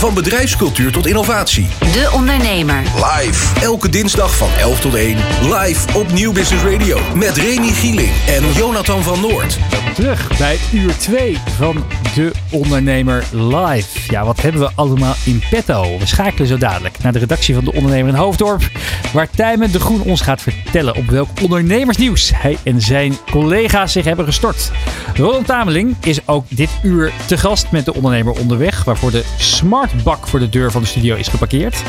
Van bedrijfscultuur tot innovatie. De Ondernemer. Live. Elke dinsdag van 11 tot 1. Live op Nieuw Business Radio. Met Remy Gieling en Jonathan van Noord. Terug bij uur 2 van De Ondernemer Live. Ja, wat hebben we allemaal in petto? We schakelen zo dadelijk naar de redactie van De Ondernemer in Hoofddorp. Waar Tijmen de Groen ons gaat vertellen op welk ondernemersnieuws hij en zijn collega's zich hebben gestort. Roland Tameling is ook dit uur te gast met De Ondernemer onderweg. Waarvoor de smartbak voor de deur van de studio is geparkeerd.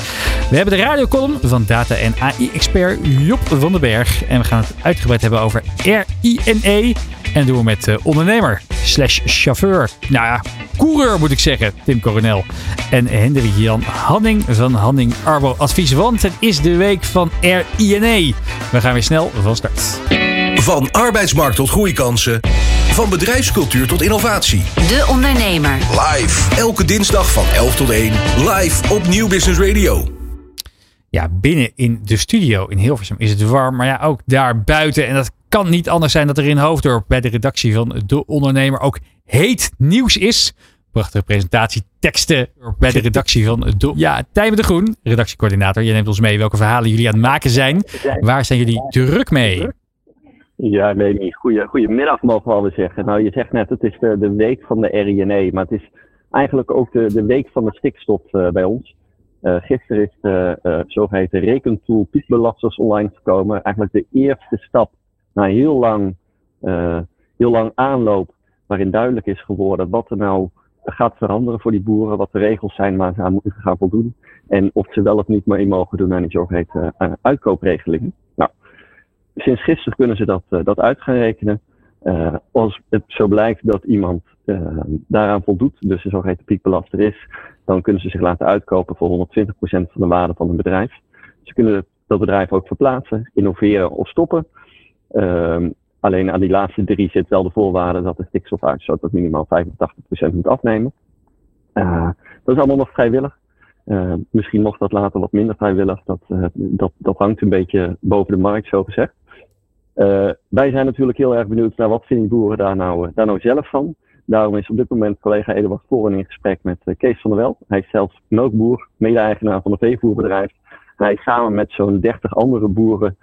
We hebben de radiocolumn van data- en AI-expert Job van den Berg. En we gaan het uitgebreid hebben over RINE. En doen we met uh, ondernemer slash chauffeur. Nou ja, coureur moet ik zeggen, Tim Coronel. En Hendrik Jan Hanning van Hanning Arbo Advies. Want het is de week van RINE. We gaan weer snel van start. Van arbeidsmarkt tot groeikansen. Van bedrijfscultuur tot innovatie. De Ondernemer. Live. Elke dinsdag van 11 tot 1. Live op Nieuw Business Radio. Ja, binnen in de studio in Hilversum is het warm. Maar ja, ook daar buiten. En dat kan niet anders zijn dat er in Hoofddorp bij de redactie van De Ondernemer ook heet nieuws is. Prachtige presentatie, teksten bij de redactie van De... Ja, Tijmen de Groen, redactiecoördinator. Je neemt ons mee welke verhalen jullie aan het maken zijn. Waar zijn jullie druk mee? Ja, nee, goeie, goedemiddag mogen we alweer zeggen. Nou, je zegt net, het is de, de week van de RINE, maar het is eigenlijk ook de, de week van de stikstof uh, bij ons. Uh, gisteren is de uh, zogeheten rekentool piekbelasters online gekomen. Eigenlijk de eerste stap na heel lang, heel lang aanloop, waarin duidelijk is geworden wat er nou gaat veranderen voor die boeren, wat de regels zijn waar ze aan moeten gaan voldoen. En of ze wel of niet mee mogen doen aan die zogeheten uitkoopregelingen. Nou, sinds gisteren kunnen ze dat, uh, dat uit gaan rekenen. Uh, als het zo blijkt dat iemand uh, daaraan voldoet, dus een zogeheten piekbelaster is, dan kunnen ze zich laten uitkopen voor 120% van de waarde van een bedrijf. Ze kunnen dat bedrijf ook verplaatsen, innoveren of stoppen. Um, alleen aan die laatste drie zit wel de voorwaarde dat de stikstofuitstoot tot minimaal 85% moet afnemen. dat is allemaal nog vrijwillig. Misschien mocht dat later wat minder vrijwillig. Dat, dat, dat hangt een beetje boven de markt, zo gezegd. Uh, wij zijn natuurlijk heel erg benieuwd naar wat vinden boeren daar nou, daar nou zelf van. Daarom is op dit moment collega Eduard Voren in gesprek met Kees van der Wel. Hij is zelf melkboer, mede-eigenaar van een veevoerbedrijf. Hij is samen met zo'n 30 andere boeren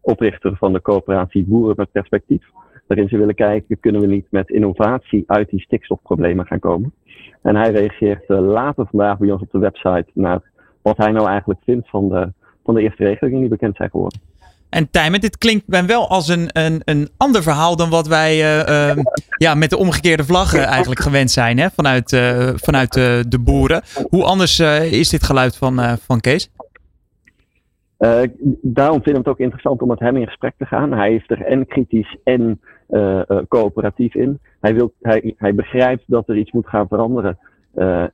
oprichter van de coöperatie Boeren met Perspectief. Waarin ze willen kijken, kunnen we niet met innovatie uit die stikstofproblemen gaan komen. En hij reageert later vandaag bij ons op de website naar wat hij nou eigenlijk vindt van de, van de eerste regelingen die bekend zijn geworden. En Tijmen, dit klinkt wel als een, een, een ander verhaal dan wat wij uh, uh, ja, met de omgekeerde vlaggen eigenlijk gewend zijn hè? vanuit, uh, vanuit de boeren. Hoe anders is dit geluid van, van Kees? daarom vind ik het ook interessant om met hem in gesprek te gaan. Hij is er en kritisch en coöperatief in. Hij, wil, hij, hij begrijpt dat er iets moet gaan veranderen.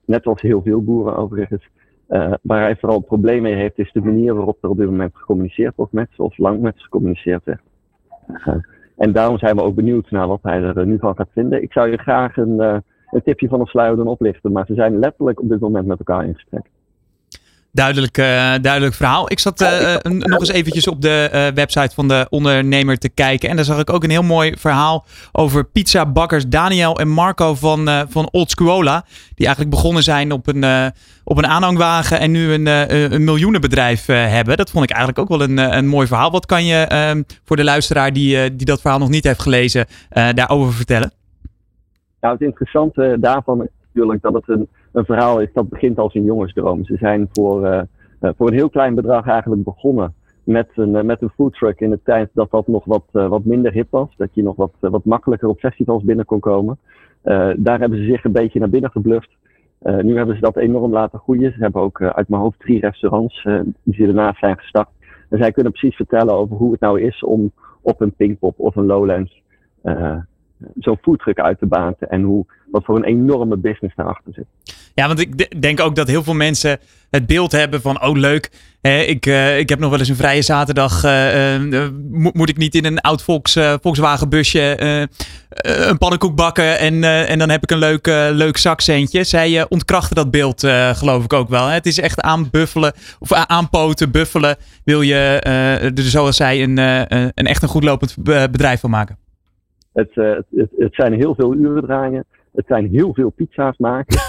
net als heel veel boeren overigens. Uh, waar hij vooral een probleem mee heeft, is de manier waarop er op dit moment gecommuniceerd wordt met ze, of lang met ze gecommuniceerd werd. Uh, en daarom zijn we ook benieuwd naar wat hij er nu van gaat vinden. Ik zou je graag een, een tipje van de sluier doen oplichten, maar ze zijn letterlijk op dit moment met elkaar in gesprek. Duidelijk, uh, duidelijk verhaal. Ik zat uh, nog eens eventjes op de uh, website van de ondernemer te kijken. En daar zag ik ook een heel mooi verhaal over pizzabakkers Daniel en Marco van, van Old Scuola. Die eigenlijk begonnen zijn op een, op een aanhangwagen en nu een, een miljoenenbedrijf hebben. Dat vond ik eigenlijk ook wel een, een mooi verhaal. Wat kan je ehm, voor de luisteraar die, die dat verhaal nog niet heeft gelezen daarover vertellen? Nou, het interessante daarvan is natuurlijk dat het een een verhaal is dat begint als een jongensdroom. Ze zijn voor, uh, voor een heel klein bedrag eigenlijk begonnen met een, met een foodtruck in de tijd dat dat nog wat, wat minder hip was. Dat je nog wat, wat makkelijker op festivals binnen kon komen. daar hebben ze zich een beetje naar binnen gebluft. nu hebben ze dat enorm laten groeien. Ze hebben ook uit mijn hoofd drie restaurants die ze ernaast zijn gestart. En zij kunnen precies vertellen over hoe het nou is om op een Pinkpop of een Lowlands zo'n foodtruck uit te baten. En hoe, wat voor een enorme business daarachter zit. Ja, want ik denk ook dat heel veel mensen het beeld hebben van, oh leuk, hè, ik, uh, ik heb nog wel eens een vrije zaterdag. Uh, moet ik niet in een oud Volks, Volkswagen busje een pannenkoek bakken en, en dan heb ik een leuk, leuk zakcentje. Zij ontkrachten dat beeld geloof ik ook wel. Hè. Het is echt aanbuffelen of aanpoten, buffelen. Wil je er zoals zij een, een echt een goed lopend bedrijf van maken. Het, het, het, zijn heel veel uren draaien. Het zijn heel veel pizza's maken.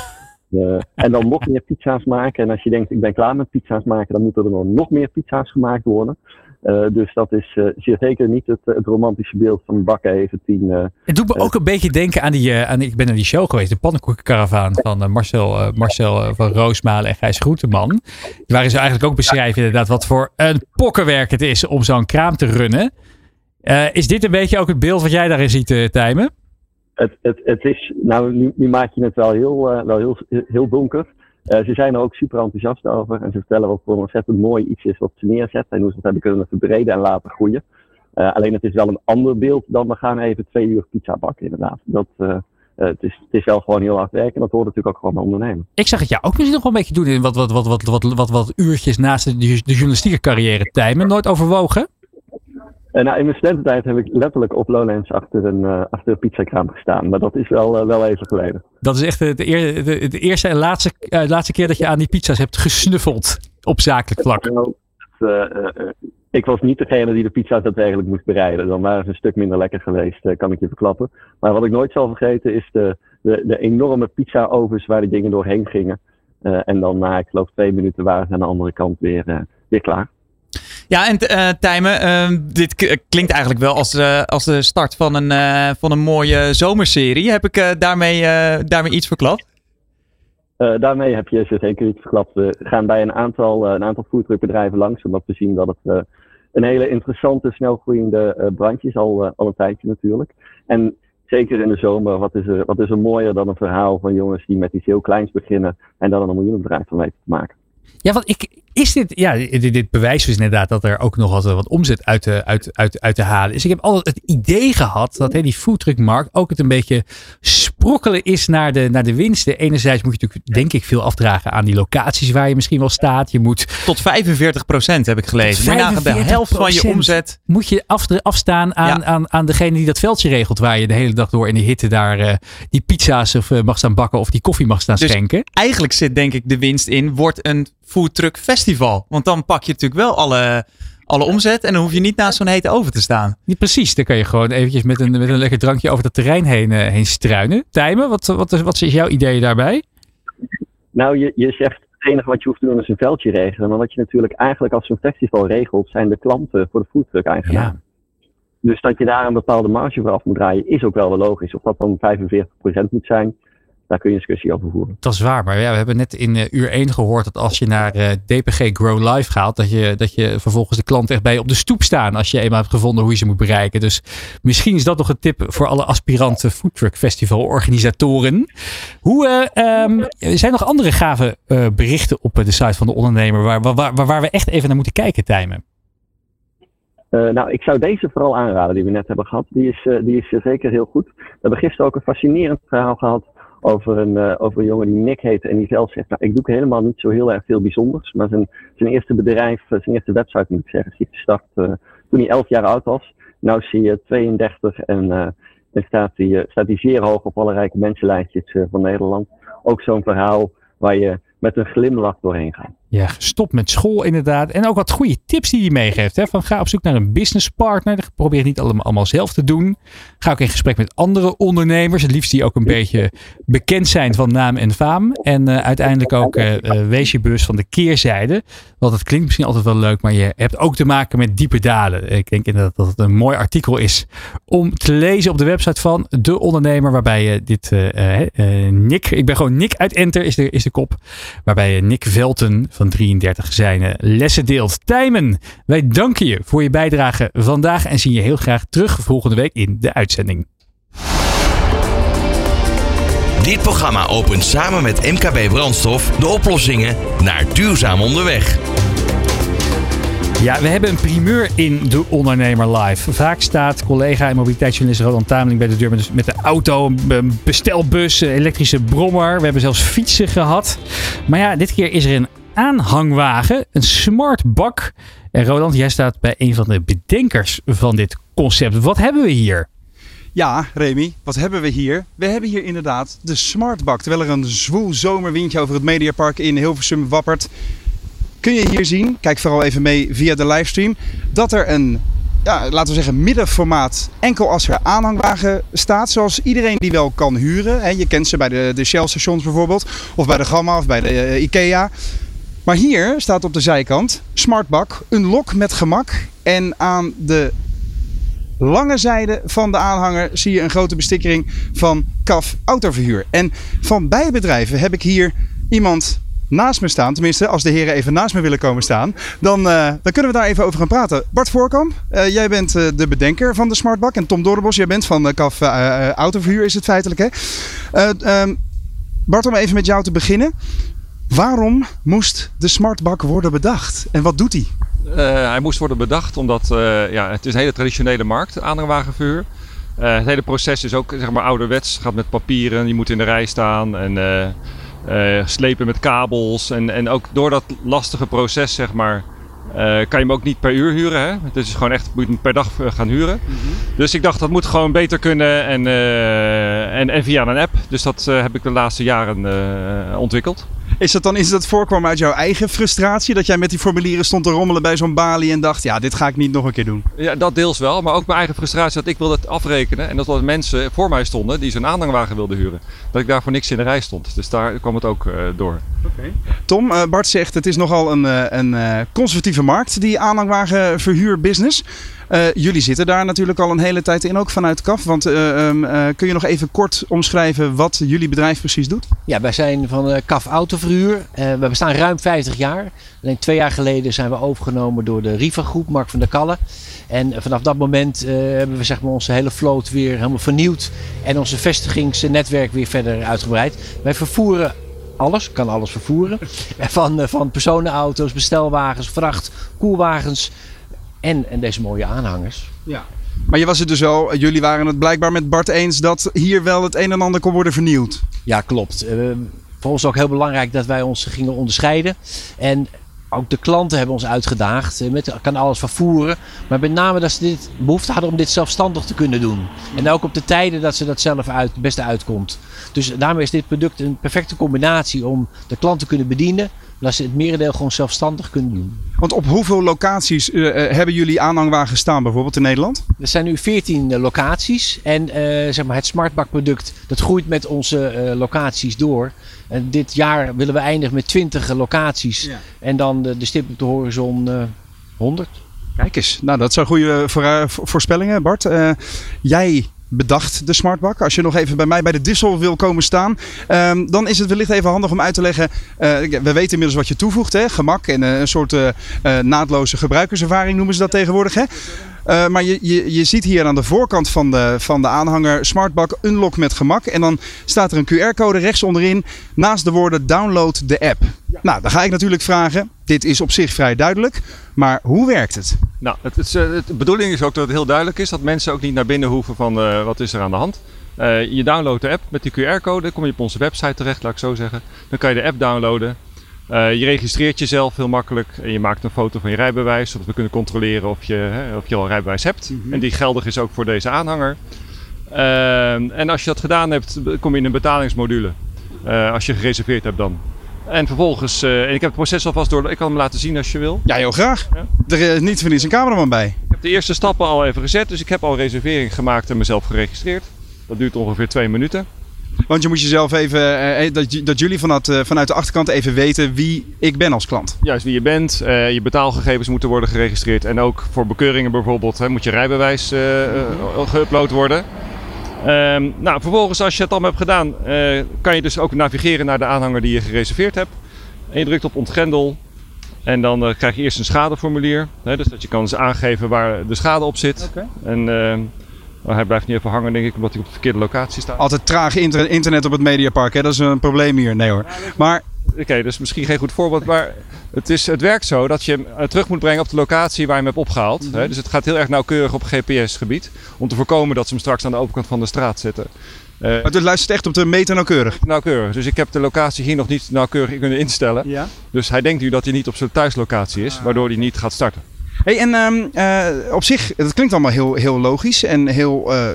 Uh, en dan nog meer pizza's maken. En als je denkt, ik ben klaar met pizza's maken, dan moeten er nog, nog meer pizza's gemaakt worden. Uh, dus dat is uh, zeer zeker niet het, het, romantische beeld van bakken even tien. het doet me ook een beetje denken aan die, aan ik ben naar die show geweest, de pannenkoekenkaravaan van Marcel, Marcel van Roosmalen en Gijs Groenteman. Waarin ze eigenlijk ook beschrijven inderdaad wat voor een pokkenwerk het is om zo'n kraam te runnen. is dit een beetje ook het beeld wat jij daarin ziet, Tijmen? Het, het, het is, nou, nu, maak je het wel heel, uh, wel heel, heel donker. Uh, ze zijn er ook super enthousiast over. En ze vertellen wat voor een ontzettend mooi iets is wat ze neerzetten. En hoe ze het hebben kunnen verbreden en laten groeien. Uh, alleen het is wel een ander beeld dan we gaan even twee uur pizza bakken, inderdaad. Dat, het, is, het is wel gewoon heel hard werken. En dat hoort natuurlijk ook gewoon bij ondernemen. Ik zag het jou ook misschien nog wel een beetje doen in wat, wat, wat, wat, wat, wat, uurtjes naast de, de journalistieke carrière timen. Nooit overwogen? Uh, nou, in mijn studententijd heb ik letterlijk op Lowlands achter een, uh, achter een pizzakraam gestaan. Maar dat is wel, uh, wel even geleden. Dat is echt de, de, de, de eerste en laatste, laatste keer dat je aan die pizza's hebt gesnuffeld op zakelijk vlak. Nou, ik was niet degene die de pizza's daadwerkelijk moest bereiden. Dan waren ze een stuk minder lekker geweest, kan ik je verklappen. Maar wat ik nooit zal vergeten is de, de, de enorme pizza-ovens waar die dingen doorheen gingen. en dan na, ik geloof twee minuten, waren ze aan de andere kant weer, weer klaar. Ja, en uh, Tijmen, uh, dit klinkt eigenlijk wel als, uh, als de start van een, uh, van een mooie zomerserie. Heb ik daarmee, daarmee iets verklapt? daarmee heb je zeker iets verklapt. We gaan bij een aantal, een aantal foodtruckbedrijven langs, omdat we zien dat het een hele interessante, snelgroeiende brandje is, al, al een tijdje natuurlijk. En zeker in de zomer, wat is, er, wat is er mooier dan een verhaal van jongens die met iets heel kleins beginnen en dan een miljoenenbedrijf van weten te maken. Ja, want ik, is dit, ja, dit, dit bewijst dus inderdaad dat er ook nog wat, wat omzet uit te, uit, uit, uit te halen is. Ik heb altijd het idee gehad dat hè, die foodtruckmarkt ook het een beetje sprokkelen is naar de, naar de winsten. Enerzijds moet je natuurlijk, denk ik, veel afdragen aan die locaties waar je misschien wel staat. Je moet... Tot 45 procent heb ik gelezen. Maar de helft van je omzet. Moet je af, afstaan aan, ja. aan, aan degene die dat veldje regelt. Waar je de hele dag door in de hitte daar uh, die pizza's of, uh, mag staan bakken of die koffie mag staan dus schenken. Eigenlijk zit denk ik de winst in, wordt een foodtruck festival. Want dan pak je natuurlijk wel alle, alle omzet en dan hoef je niet naast zo'n hete oven te staan. Ja, precies, dan kan je gewoon eventjes met een, met een lekker drankje over dat terrein heen, uh, heen struinen. Tijmen, wat, wat, wat is jouw idee daarbij? Nou, je, je zegt het enige wat je hoeft te doen is een veldje regelen. Maar wat je natuurlijk eigenlijk als zo'n festival regelt, zijn de klanten voor de foodtruck eigenaar. Ja. Dus dat je daar een bepaalde marge voor af moet draaien, is ook wel wel logisch. Of dat dan 45% moet zijn, daar kun je discussie over voeren. Dat is waar, maar ja, we hebben net in uh, uur 1 gehoord dat als je naar uh, DPG Grow Live gaat, dat je, dat je vervolgens de klant echt bij je op de stoep staan als je eenmaal hebt gevonden hoe je ze moet bereiken. Dus misschien is dat nog een tip voor alle aspirante foodtruck festival organisatoren. Hoe, uh, um, zijn nog andere gave berichten op de site van de ondernemer waar, waar, waar, waar we echt even naar moeten kijken, Tijmen? Uh, nou, ik zou deze vooral aanraden die we net hebben gehad. Die is, uh, die is zeker heel goed. We hebben gisteren ook een fascinerend verhaal gehad over een, uh, over een jongen die Nick heet en die zelf zegt, nou, ik doe helemaal niet zo heel erg veel bijzonders. Maar zijn, zijn eerste bedrijf, zijn eerste website moet ik zeggen, is gestart toen hij 11 jaar oud was. Nou zie je 32 en, en staat hij staat hij zeer hoog op alle rijke mensenlijstjes van Nederland. Ook zo'n verhaal waar je met een glimlach doorheen gaat. Ja, stop met school inderdaad. En ook wat goede tips die hij meegeeft. Hè? Van ga op zoek naar een businesspartner. Probeer het niet allemaal, zelf te doen. Ga ook in gesprek met andere ondernemers. Het liefst die ook een beetje bekend zijn van naam en faam. En uh, uiteindelijk ook uh, wees je bewust van de keerzijde. Want het klinkt misschien altijd wel leuk. Maar je hebt ook te maken met diepe dalen. Ik denk inderdaad dat het een mooi artikel is om te lezen op de website van De Ondernemer. Waarbij je dit Nick, ik ben gewoon Nick uit Enter is de, is de kop. Waarbij Nick Velten van 33 zijn lessen deelt. Tijmen, wij danken je voor je bijdrage vandaag en zien je heel graag terug volgende week in de uitzending. Dit programma opent samen met MKB Brandstof de oplossingen naar duurzaam onderweg. Ja, we hebben een primeur in De Ondernemer Live. Vaak staat collega en mobiliteitsjournalist Roland Tameling bij de deur met, met de auto, een bestelbus, een elektrische brommer. We hebben zelfs fietsen gehad. Maar ja, dit keer is er een aanhangwagen, een smart bak. En Roland, jij staat bij een van de bedenkers van dit concept. Wat hebben we hier? Ja, Remy, wat hebben we hier? We hebben hier inderdaad de smartbak. Terwijl er een zwoel zomerwindje over het Mediapark in Hilversum wappert, kun je hier zien, kijk vooral even mee via de livestream, dat er een ja, laten we zeggen, middenformaat enkel als er aanhangwagen staat. Zoals iedereen die wel kan huren. Je kent ze bij de, de Shell stations bijvoorbeeld. Of bij de Gamma of bij de eh, Ikea. Maar hier staat op de zijkant Smartbak, een lok met gemak. En aan de lange zijde van de aanhanger zie je een grote bestikkering van CAF Autoverhuur. En van beide bedrijven heb ik hier iemand naast me staan. Tenminste, als de heren even naast me willen komen staan. Dan, eh, dan kunnen we daar even over gaan praten. Bart Voorkamp, eh, jij bent eh, de bedenker van de Smartbak. En Tom Doornbos, jij bent van CAF Autoverhuur is het feitelijk hè? Ehm, Bart, om even met jou te beginnen. Waarom moest de Smartbak worden bedacht? En wat doet hij? hij moest worden bedacht omdat ja, het is een hele traditionele markt, aanhangwagenverhuur. Uh, het hele proces is ook zeg maar, ouderwets. gaat met papieren, je moet in de rij staan en uh, slepen met kabels. En, en ook door dat lastige proces, zeg maar, uh, kan je hem ook niet per uur huren. Hè? Het is gewoon echt, moet je hem per dag gaan huren. Mhm. Dus ik dacht, dat moet gewoon beter kunnen en, en, en via een app. Dus dat heb ik de laatste jaren ontwikkeld. Is dat dan is dat voorkwam uit jouw eigen frustratie? Dat jij met die formulieren stond te rommelen bij zo'n balie en dacht: ja, dit ga ik niet nog een keer doen? Ja, dat deels wel. Maar ook mijn eigen frustratie dat ik wilde het afrekenen. En dat er mensen voor mij stonden die zo'n aanhangwagen wilden huren. Dat ik daar voor niks in de rij stond. Dus daar kwam het ook uh, door. Okay. Tom, uh, Bart zegt: het is nogal een, uh, een conservatieve markt, die aanhangwagenverhuurbusiness. Uh, jullie zitten daar natuurlijk al een hele tijd in, ook vanuit KAF. Want uh, um, uh, kun je nog even kort omschrijven wat jullie bedrijf precies doet? Ja, wij zijn van KAF Autoverhuur. we bestaan ruim 50 jaar. Alleen twee jaar geleden zijn we overgenomen door de Riva Groep, Mark van der Kallen. En vanaf dat moment hebben we zeg maar, onze hele vloot weer helemaal vernieuwd. En onze vestigingsnetwerk weer verder uitgebreid. Wij vervoeren alles, kan alles vervoeren. Van, van personenauto's, bestelwagens, vracht, koelwagens en, en deze mooie aanhangers. Ja. Maar je was het dus wel, jullie waren het blijkbaar met Bart eens dat hier wel het een en ander kon worden vernieuwd. Ja, klopt. Uh, voor ons ook heel belangrijk dat wij ons gingen onderscheiden. En ook de klanten hebben ons uitgedaagd. Eh, met, kan alles vervoeren. Maar met name dat ze dit behoefte hadden om dit zelfstandig te kunnen doen. En ook op de tijden dat ze dat zelf uit, het beste uitkomt. Dus daarmee is dit product een perfecte combinatie om de klant te kunnen bedienen dat ze het merendeel gewoon zelfstandig kunnen doen. Want op hoeveel locaties uh, hebben jullie aanhangwagens staan bijvoorbeeld in Nederland? Er zijn nu 14 uh, locaties en zeg maar het Smartbak product dat groeit met onze locaties door. En dit jaar willen we eindigen met 20 locaties en dan de, de stip op de horizon 100. Kijk eens, nou dat zijn goede voorspellingen Bart. jij bedacht, de smartbak. Als je nog even bij mij bij de Dissel wil komen staan, um, dan is het wellicht even handig om uit te leggen. Uh, we weten inmiddels wat je toevoegt, hè? gemak en uh, een soort uh, naadloze gebruikerservaring noemen ze dat tegenwoordig. Hè? Uh, maar je, je, je ziet hier aan de voorkant van de, van de aanhanger Smartbak Unlock met gemak. En dan staat er een QR-code rechts onderin naast de woorden download de app. Nou, dan ga ik natuurlijk vragen. Dit is op zich vrij duidelijk. Maar hoe werkt het? Nou, het, het, het, de bedoeling is ook dat het heel duidelijk is. Dat mensen ook niet naar binnen hoeven van uh, wat is er aan de hand. Uh, je downloadt de app met die QR-code. kom je op onze website terecht, laat ik zo zeggen. Dan kan je de app downloaden. Uh, je registreert jezelf heel makkelijk en je maakt een foto van je rijbewijs, zodat we kunnen controleren of je, hè, of je al een rijbewijs hebt. Mm -hmm. En die geldig is ook voor deze aanhanger. Uh, en als je dat gedaan hebt, kom je in een betalingsmodule. Uh, als je gereserveerd hebt dan. En vervolgens, en ik heb het proces alvast door, ik kan hem laten zien als je wil. Ja, heel graag. Ja? Er is niet voor niets een cameraman bij. Ik heb de eerste stappen al even gezet, dus ik heb al reservering gemaakt en mezelf geregistreerd. Dat duurt ongeveer twee minuten. Want je moet jezelf even, uh, dat, dat jullie vanuit, uh, vanuit de achterkant even weten wie ik ben als klant. Juist, wie je bent. Uh, je betaalgegevens moeten worden geregistreerd. En ook voor bekeuringen bijvoorbeeld hè, moet je rijbewijs geüpload worden. Um, nou, vervolgens als je het allemaal hebt gedaan, kan je dus ook navigeren naar de aanhanger die je gereserveerd hebt. En je drukt op ontgrendel. En dan krijg je eerst een schadeformulier. Hè, dus dat je kan aangeven waar de schade op zit. Okay. En ehm, maar hij blijft niet even hangen, denk ik, omdat hij op de verkeerde locatie staat. Altijd traag inter internet op het Mediapark, hè? dat is een probleem hier. Nee hoor. Maar... Oké, okay, dus misschien geen goed voorbeeld, maar het, is, het werkt zo dat je hem terug moet brengen op de locatie waar je hem hebt opgehaald. Mm -hmm. hè? Dus het gaat heel erg nauwkeurig op GPS-gebied, om te voorkomen dat ze hem straks aan de overkant van de straat zetten. Uh, maar het luistert echt op de meter nauwkeurig? Nauwkeurig. Dus ik heb de locatie hier nog niet nauwkeurig kunnen instellen. Ja? Dus hij denkt nu dat hij niet op zijn thuislocatie is, ah. waardoor hij niet gaat starten. Hey, en ehm, eh, op zich, het klinkt allemaal heel, heel logisch en heel eh,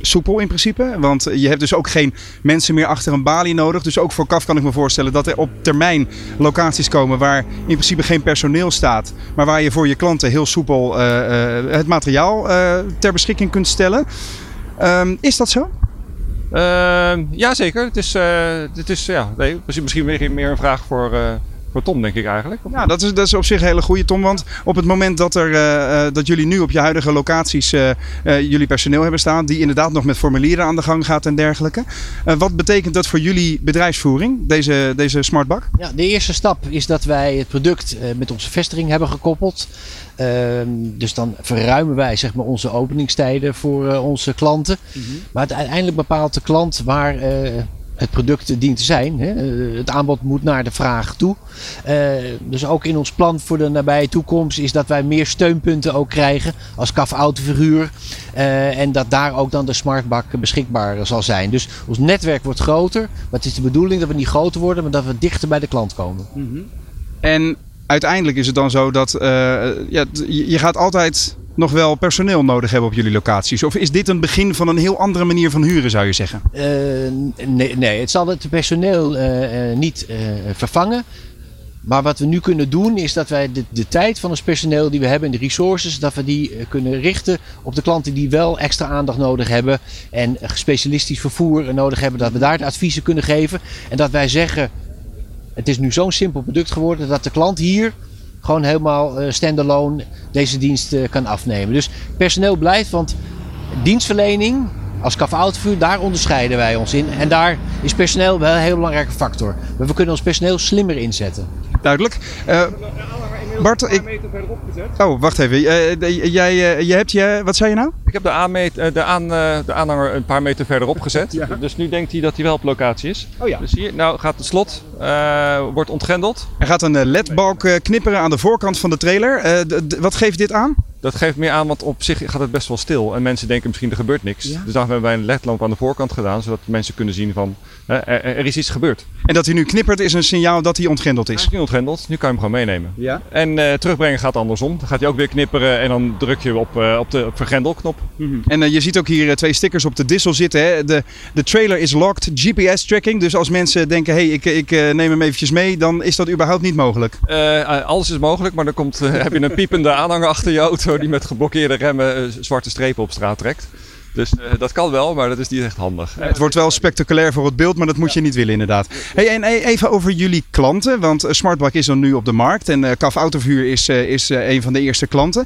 soepel in principe. Want je hebt dus ook geen mensen meer achter een balie nodig. Dus ook voor KAF kan ik me voorstellen dat er op termijn locaties komen waar in principe geen personeel staat. Maar waar je voor je klanten heel soepel eh, het materiaal ter beschikking kunt stellen. Ehm, is dat zo? Uh, ja, zeker. Het is, het is ja, nee, misschien meer, een vraag voor, voor Tom, denk ik eigenlijk. Ja, dat is, dat is op zich een hele goede, Tom. Want op het moment dat, er, eh, eh, dat jullie nu op je huidige locaties eh, eh, jullie personeel hebben staan, die inderdaad nog met formulieren aan de gang gaat en dergelijke. eh, wat betekent dat voor jullie bedrijfsvoering, deze, deze smartbak? Ja, de eerste stap is dat wij het product eh, met onze vestiging hebben gekoppeld. Ehm, dus dan verruimen wij zeg maar, onze openingstijden voor eh, onze klanten. Maar het uiteindelijk bepaalt de klant waar eh, het product dient te zijn. Hè. Eh, Het aanbod moet naar de vraag toe. Eh, dus ook in ons plan voor de nabije toekomst is dat wij meer steunpunten ook krijgen als KAF Autoverhuur. Eh, en dat daar ook dan de smartbak beschikbaar zal zijn. Dus ons netwerk wordt groter. Maar het is de bedoeling dat we niet groter worden, maar dat we dichter bij de klant komen. En uiteindelijk is het dan zo dat ja, je gaat altijd nog wel personeel nodig hebben op jullie locaties. Of is dit een begin van een heel andere manier van huren, zou je zeggen? Eh, nee, nee, het zal het personeel eh, eh, niet vervangen. Maar wat we nu kunnen doen is dat wij de, de tijd van ons personeel die we hebben en de resources, dat we die kunnen richten op de klanten die wel extra aandacht nodig hebben en specialistisch vervoer nodig hebben, dat we daar adviezen kunnen geven. En dat wij zeggen, het is nu zo'n simpel product geworden dat de klant hier gewoon helemaal eh, standalone deze dienst eh, kan afnemen. Dus personeel blijft, want dienstverlening als KAF Autovuur, daar onderscheiden wij ons in. En daar is personeel wel een heel belangrijke factor. Maar we kunnen ons personeel slimmer inzetten. Duidelijk. Eh, Bart, ik... Oh, wacht even. Eh, eh, jij, eh, je hebt je... Wat zei je nou? Ik heb de, aanmeet, de, aan, eh, de aanhanger een paar meter verderop gezet. Dus nu denkt hij dat hij wel op locatie is. Oh ja. Dus hier, nou gaat het slot, eh, wordt ontgrendeld. Er gaat een ledbalk eh, knipperen aan de voorkant van de trailer. Eh, wat geeft dit aan? Dat geeft meer aan, want op zich gaat het best wel stil. En mensen denken misschien er gebeurt niks. Dus daarom hebben wij een ledlamp aan de voorkant gedaan. Zodat mensen kunnen zien van er, er is iets gebeurd. En dat hij nu knippert is een signaal dat hij ontgrendeld Hij is. is nu ontgrendeld, nu kan je hem gewoon meenemen. Ja. En eh, terugbrengen gaat andersom. Dan gaat hij ook weer knipperen en dan druk je op, eh, op de vergrendelknop. En eh, je ziet ook hier twee stickers op de dissel zitten. Hè? De, de trailer is locked, GPS tracking. Dus als mensen denken, hé, hey, ik, ik neem hem eventjes mee, dan is dat überhaupt niet mogelijk. Alles is mogelijk, maar dan komt, heb je een piepende aanhanger achter je auto die met geblokkeerde remmen zwarte strepen op straat trekt. Dus eh, dat kan wel, maar dat is niet echt handig. Het wordt wel spectaculair voor het beeld, maar dat moet je niet willen inderdaad. Hey, en eh, even over jullie klanten, want eh, Smartbak is dan nu op de markt en eh CAF Autovuur is, is een van de eerste klanten.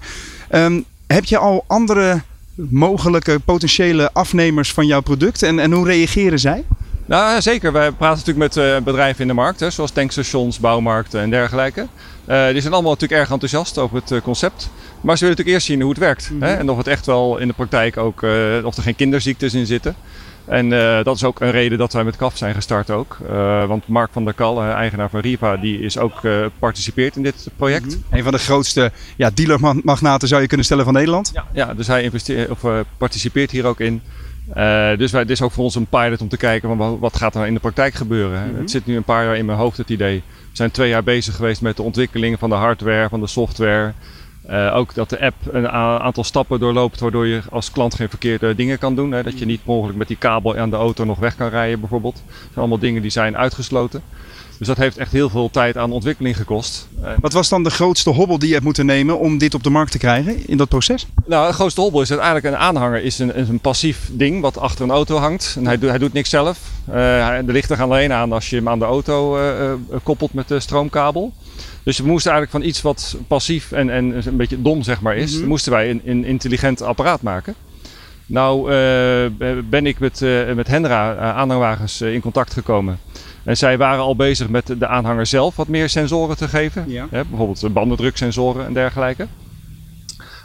Ehm, heb je al andere mogelijke potentiële afnemers van jouw product en, en hoe reageren zij? Nou, zeker. Wij praten natuurlijk met bedrijven in de markt, hè, zoals tankstations, bouwmarkten en dergelijke. Die zijn allemaal natuurlijk erg enthousiast over het concept. Maar ze willen natuurlijk eerst zien hoe het werkt. hè, en of het echt wel in de praktijk ook, eh, of er geen kinderziektes in zitten. En eh, dat is ook een reden dat wij met KAF zijn gestart ook. Eh, want Mark van der Kal, eigenaar van Riva, die is ook participeert in dit project. Een van de grootste ja, dealermagnaten zou je kunnen stellen van Nederland. Ja, ja dus hij investeert, of, participeert hier ook in. Dus wij, dit is ook voor ons een pilot om te kijken van wat gaat er in de praktijk gebeuren. hè. Het zit nu een paar jaar in mijn hoofd, het idee. We zijn twee jaar bezig geweest met de ontwikkeling van de hardware, van de software. Eh, ook dat de app een aantal stappen doorloopt waardoor je als klant geen verkeerde dingen kan doen. Hè. Dat je niet mogelijk met die kabel aan de auto nog weg kan rijden bijvoorbeeld. Dat zijn allemaal dingen die zijn uitgesloten. Dus dat heeft echt heel veel tijd aan ontwikkeling gekost. Eh, Wat was dan de grootste hobbel die je hebt moeten nemen om dit op de markt te krijgen in dat proces? Nou, de grootste hobbel is uiteindelijk een aanhanger is een, is een passief ding wat achter een auto hangt. En hij, doet- hij doet niks zelf. Hij- de lichten gaan alleen aan als je hem aan de auto koppelt met de stroomkabel. Dus we moesten eigenlijk van iets wat passief en, en een beetje dom zeg maar is, moesten wij een, een intelligent apparaat maken. Nou eh, ben ik met, eh, met Hendra eh, aanhangwagens in contact gekomen. En zij waren al bezig met de aanhanger zelf wat meer sensoren te geven. Ja. Hè, bijvoorbeeld bandendruksensoren en dergelijke.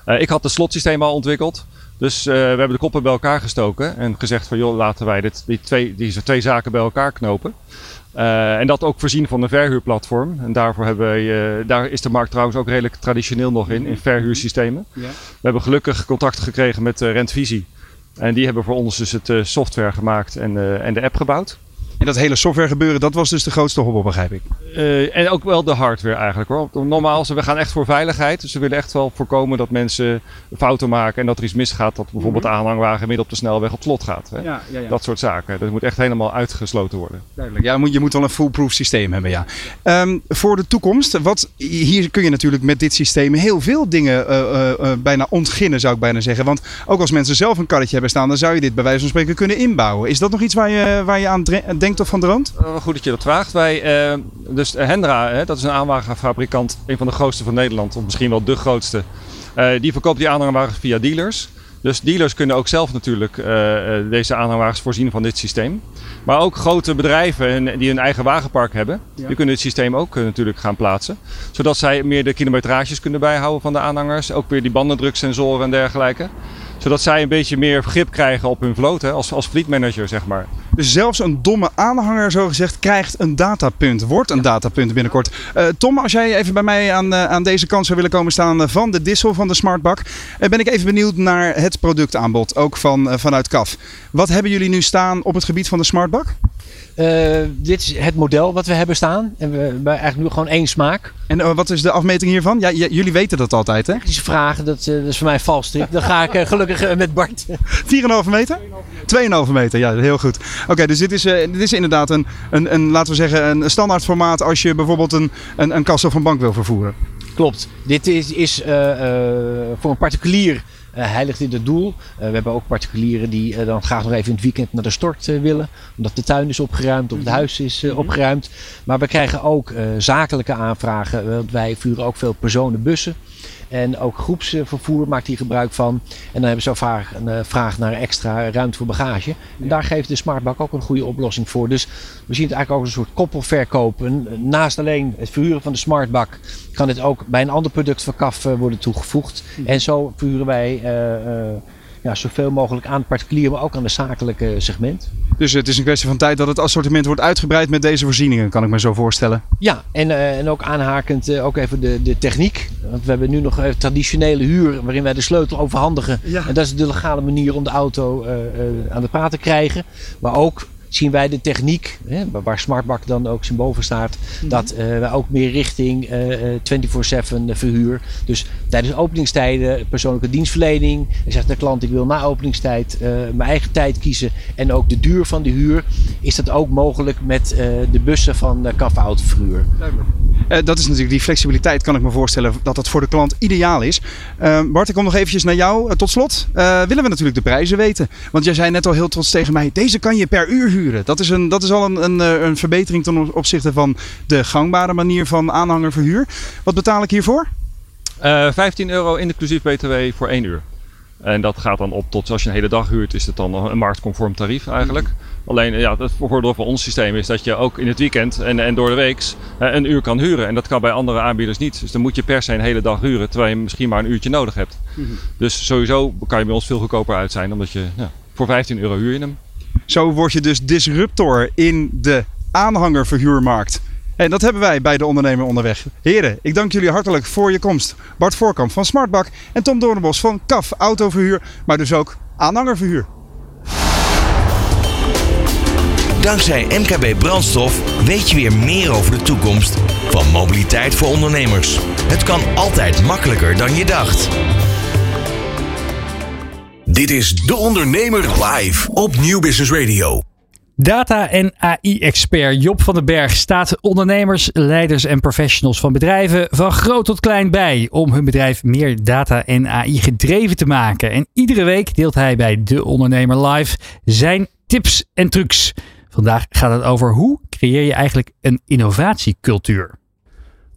Ik had het slotsysteem al ontwikkeld. Dus eh, we hebben de koppen bij elkaar gestoken en gezegd van joh, laten wij dit, die twee, deze twee zaken bij elkaar knopen. Eh, en dat ook voorzien van een verhuurplatform. En daarvoor hebben wij, eh, daar is de markt trouwens ook redelijk traditioneel nog in, in verhuursystemen. Ja. We hebben gelukkig contact gekregen met Rentvisie. En die hebben voor ons dus het software gemaakt en, en de app gebouwd. En dat hele software gebeuren, dat was dus de grootste hobbel, begrijp ik. Uh, en ook wel de hardware eigenlijk hoor. Normaal, we gaan echt voor veiligheid. Dus we willen echt wel voorkomen dat mensen fouten maken en dat er iets misgaat. Dat bijvoorbeeld de aanhangwagen midden op de snelweg op slot gaat. Hè? Ja, ja, ja. Dat soort zaken. Dat moet echt helemaal uitgesloten worden. Duidelijk. Ja, je moet, je moet wel een foolproof systeem hebben, ja. Um, voor de toekomst, wat, hier kun je natuurlijk met dit systeem heel veel dingen uh, uh, bijna ontginnen, zou ik bijna zeggen. Want ook als mensen zelf een karretje hebben staan, dan zou je dit bij wijze van spreken kunnen inbouwen. Is dat nog iets waar je, waar je aan denkt of van droomt? goed dat je dat vraagt. Wij, dus Hendra, hè, dat is een aanwagenfabrikant, een van de grootste van Nederland, of misschien wel de grootste. die verkoopt die aanhangwagens via dealers. Dus dealers kunnen ook zelf natuurlijk deze aanhangwagens voorzien van dit systeem. Maar ook grote bedrijven die een eigen wagenpark hebben, die kunnen dit systeem ook natuurlijk gaan plaatsen. Zodat zij meer de kilometrages kunnen bijhouden van de aanhangers. Ook weer die bandendruksensoren en dergelijke zodat zij een beetje meer grip krijgen op hun vloot, hè, als, als fleetmanager zeg maar. Dus zelfs een domme aanhanger, zo gezegd, krijgt een datapunt, wordt een datapunt binnenkort. Uh, Tom, als jij even bij mij aan, uh, aan deze kant zou willen komen staan van de Dissel, van de Smartbak, uh, ben ik even benieuwd naar het productaanbod, ook van, vanuit CAF. Wat hebben jullie nu staan op het gebied van de Smartbak? Uh, dit is het model wat we hebben staan. En we hebben eigenlijk nu gewoon één smaak. En uh, wat is de afmeting hiervan? Ja, jullie weten dat altijd, hè? Technische vragen, dat, uh, dat is voor mij vals. Dan ga ik gelukkig met Bart. 4,5 meter? 2,5 meter, ja, heel goed. Oké, dus dit is, dit is inderdaad een, een, een, laten we zeggen, een standaard formaat als je bijvoorbeeld een, een, een kast of een bank wil vervoeren. Klopt. Dit is, is voor een particulier uh, heiligt in het doel. Uh, we hebben ook particulieren die uh, dan graag nog even in het weekend naar de stort willen. Omdat de tuin is opgeruimd of het mhm. huis is mhm. opgeruimd. Maar we krijgen ook zakelijke aanvragen. Want wij vuren ook veel personenbussen. En ook groepsvervoer maakt hier gebruik van. En dan hebben ze vaak een eh, vraag naar extra ruimte voor bagage. En daar geeft de Smartbak ook een goede oplossing voor. Dus we zien het eigenlijk ook als een soort koppelverkoop. Naast alleen het verhuren van de Smartbak kan dit ook bij een ander product van KAF eh, worden toegevoegd. Mhm. En zo verhuren wij uh, ja, zoveel mogelijk aan het particulier, maar ook aan de zakelijke segment. Dus het is een kwestie van tijd dat het assortiment wordt uitgebreid met deze voorzieningen, kan ik me zo voorstellen. Ja, en, uh, en ook aanhakend uh, ook even de, de techniek. Want we hebben nu nog uh, traditionele huur waarin wij de sleutel overhandigen. Ja. En dat is de legale manier om de auto aan de praat te krijgen. Maar ook zien wij de techniek, hè, waar Smartbak dan ook symbool voor staat, mhm. dat uh, wij ook meer richting uh, eh, 24-7 eh, verhuur. Dus tijdens openingstijden, persoonlijke dienstverlening. En zegt de klant, ik wil na openingstijd mijn eigen tijd kiezen. En ook de duur van de huur. Is dat ook mogelijk met de bussen van uh, Autoverhuur. dat is natuurlijk die flexibiliteit, kan ik me voorstellen, dat dat voor de klant ideaal is. Bart, ik kom nog eventjes naar jou. tot slot willen we natuurlijk de prijzen weten. Want jij zei net al heel trots tegen mij, deze kan je per uur huren. Dat is, een, dat is al een, een, eh, een verbetering ten opzichte van de gangbare manier van aanhangerverhuur. Wat betaal ik hiervoor? Uh, eh, 15 euro inclusief BTW voor 1 uur. En dat gaat dan op tot, als je een hele dag huurt, is het dan een marktconform tarief eigenlijk. Mm. Alleen ja, het voordeel van ons systeem is dat je ook in het weekend en, en door de week uh, een uur kan huren. En dat kan bij andere aanbieders niet. Dus dan moet je per se een hele dag huren, terwijl je misschien maar een uurtje nodig hebt. Mm-hmm. Dus sowieso kan je bij ons veel goedkoper uit zijn, omdat je ja, voor 15 euro huur je hem. Zo word je dus disruptor in de aanhangerverhuurmarkt. En dat hebben wij bij de ondernemer onderweg. Heren, ik dank jullie hartelijk voor je komst. Bart Voorkamp van Smartbak en Tom Doornbos van KAF Autoverhuur, maar dus ook aanhangerverhuur. Dankzij MKB Brandstof weet je weer meer over de toekomst van mobiliteit voor ondernemers. Het kan altijd makkelijker dan je dacht. Dit is De Ondernemer live op Nieuw Business Radio. Data- en AI-expert Job van den Berg staat ondernemers, leiders en professionals van bedrijven van groot tot klein bij om hun bedrijf meer data- en AI gedreven te maken. En iedere week deelt hij bij De Ondernemer Live zijn tips en trucs. Vandaag gaat het over hoe creëer je eigenlijk een innovatiecultuur.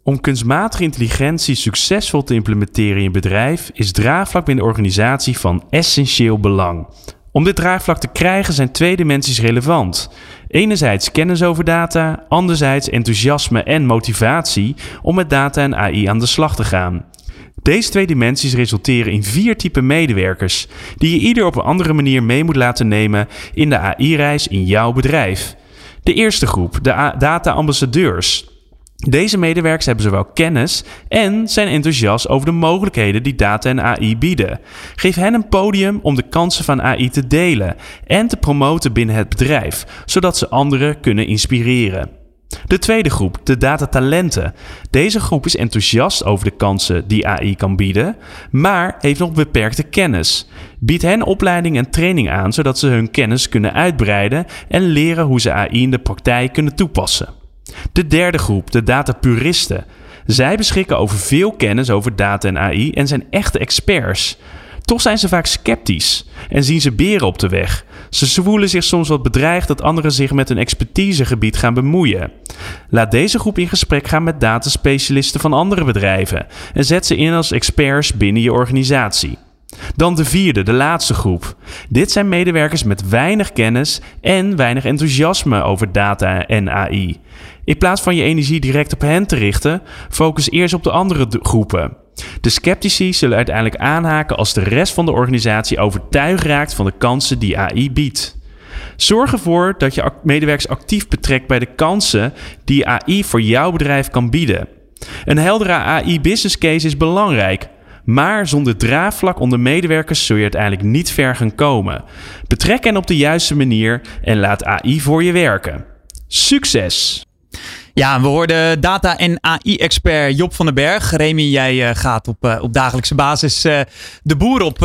Om kunstmatige intelligentie succesvol te implementeren in je bedrijf is draagvlak binnen de organisatie van essentieel belang. Om dit draagvlak te krijgen zijn twee dimensies relevant. Enerzijds kennis over data, anderzijds enthousiasme en motivatie om met data en AI aan de slag te gaan. Deze twee dimensies resulteren in vier typen medewerkers, die je ieder op een andere manier mee moet laten nemen in de AI-reis in jouw bedrijf. De eerste groep, de data-ambassadeurs. Deze medewerkers hebben zowel kennis en zijn enthousiast over de mogelijkheden die data en AI bieden. Geef hen een podium om de kansen van AI te delen en te promoten binnen het bedrijf, zodat ze anderen kunnen inspireren. De tweede groep, de datatalenten. Deze groep is enthousiast over de kansen die AI kan bieden, maar heeft nog beperkte kennis. Bied hen opleiding en training aan zodat ze hun kennis kunnen uitbreiden en leren hoe ze AI in de praktijk kunnen toepassen. De derde groep, de datapuristen. Zij beschikken over veel kennis over data en AI en zijn echte experts. Toch zijn ze vaak sceptisch en zien ze beren op de weg. Ze voelen zich soms wat bedreigd dat anderen zich met hun expertisegebied gaan bemoeien. Laat deze groep in gesprek gaan met dataspecialisten van andere bedrijven en zet ze in als experts binnen je organisatie. Dan de vierde, de laatste groep. Dit zijn medewerkers met weinig kennis en weinig enthousiasme over data en AI. In plaats van je energie direct op hen te richten, focus eerst op de andere groepen. De sceptici zullen uiteindelijk aanhaken als de rest van de organisatie overtuigd raakt van de kansen die AI biedt. Zorg ervoor dat je medewerkers actief betrekt bij de kansen die AI voor jouw bedrijf kan bieden. Een heldere AI-business case is belangrijk, maar zonder draagvlak onder medewerkers zul je uiteindelijk niet ver gaan komen. Betrek hen op de juiste manier en laat AI voor je werken. Succes! Ja, we hoorden data- en AI-expert Job van den Berg. Remy, jij uh, gaat op, uh, op dagelijkse basis uh, de boer op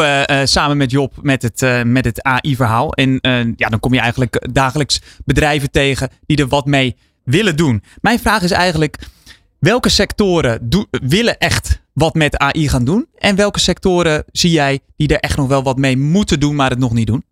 samen met Job met het, met het AI-verhaal. En ja, dan kom je eigenlijk dagelijks bedrijven tegen die er wat mee willen doen. Mijn vraag is eigenlijk, welke sectoren willen echt wat met AI gaan doen? En welke sectoren zie jij die er echt nog wel wat mee moeten doen, maar het nog niet doen?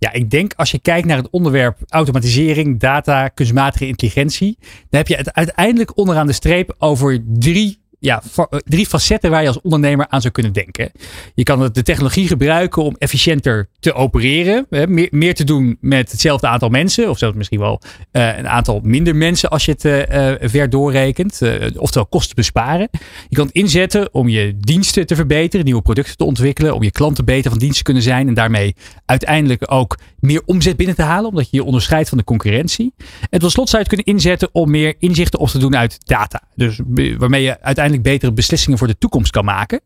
Ja, ik denk als je kijkt naar het onderwerp automatisering, data, kunstmatige intelligentie, dan heb je het uiteindelijk onderaan de streep over drie ja, eh, drie facetten waar je als ondernemer aan zou kunnen denken. Je kan de technologie gebruiken om efficiënter te opereren. Meer, meer te doen met hetzelfde aantal mensen. Of zelfs misschien wel uh, een aantal minder mensen als je het uh, ver doorrekent. Uh, oftewel kosten besparen. Je kan het inzetten om je diensten te verbeteren. Nieuwe producten te ontwikkelen. Om je klanten beter van dienst te kunnen zijn. En daarmee uiteindelijk ook meer omzet binnen te halen. Omdat je je onderscheidt van de concurrentie. En tot slot zou je het kunnen inzetten om meer inzichten op te doen uit data. Dus waarmee je uiteindelijk betere beslissingen voor de toekomst kan maken.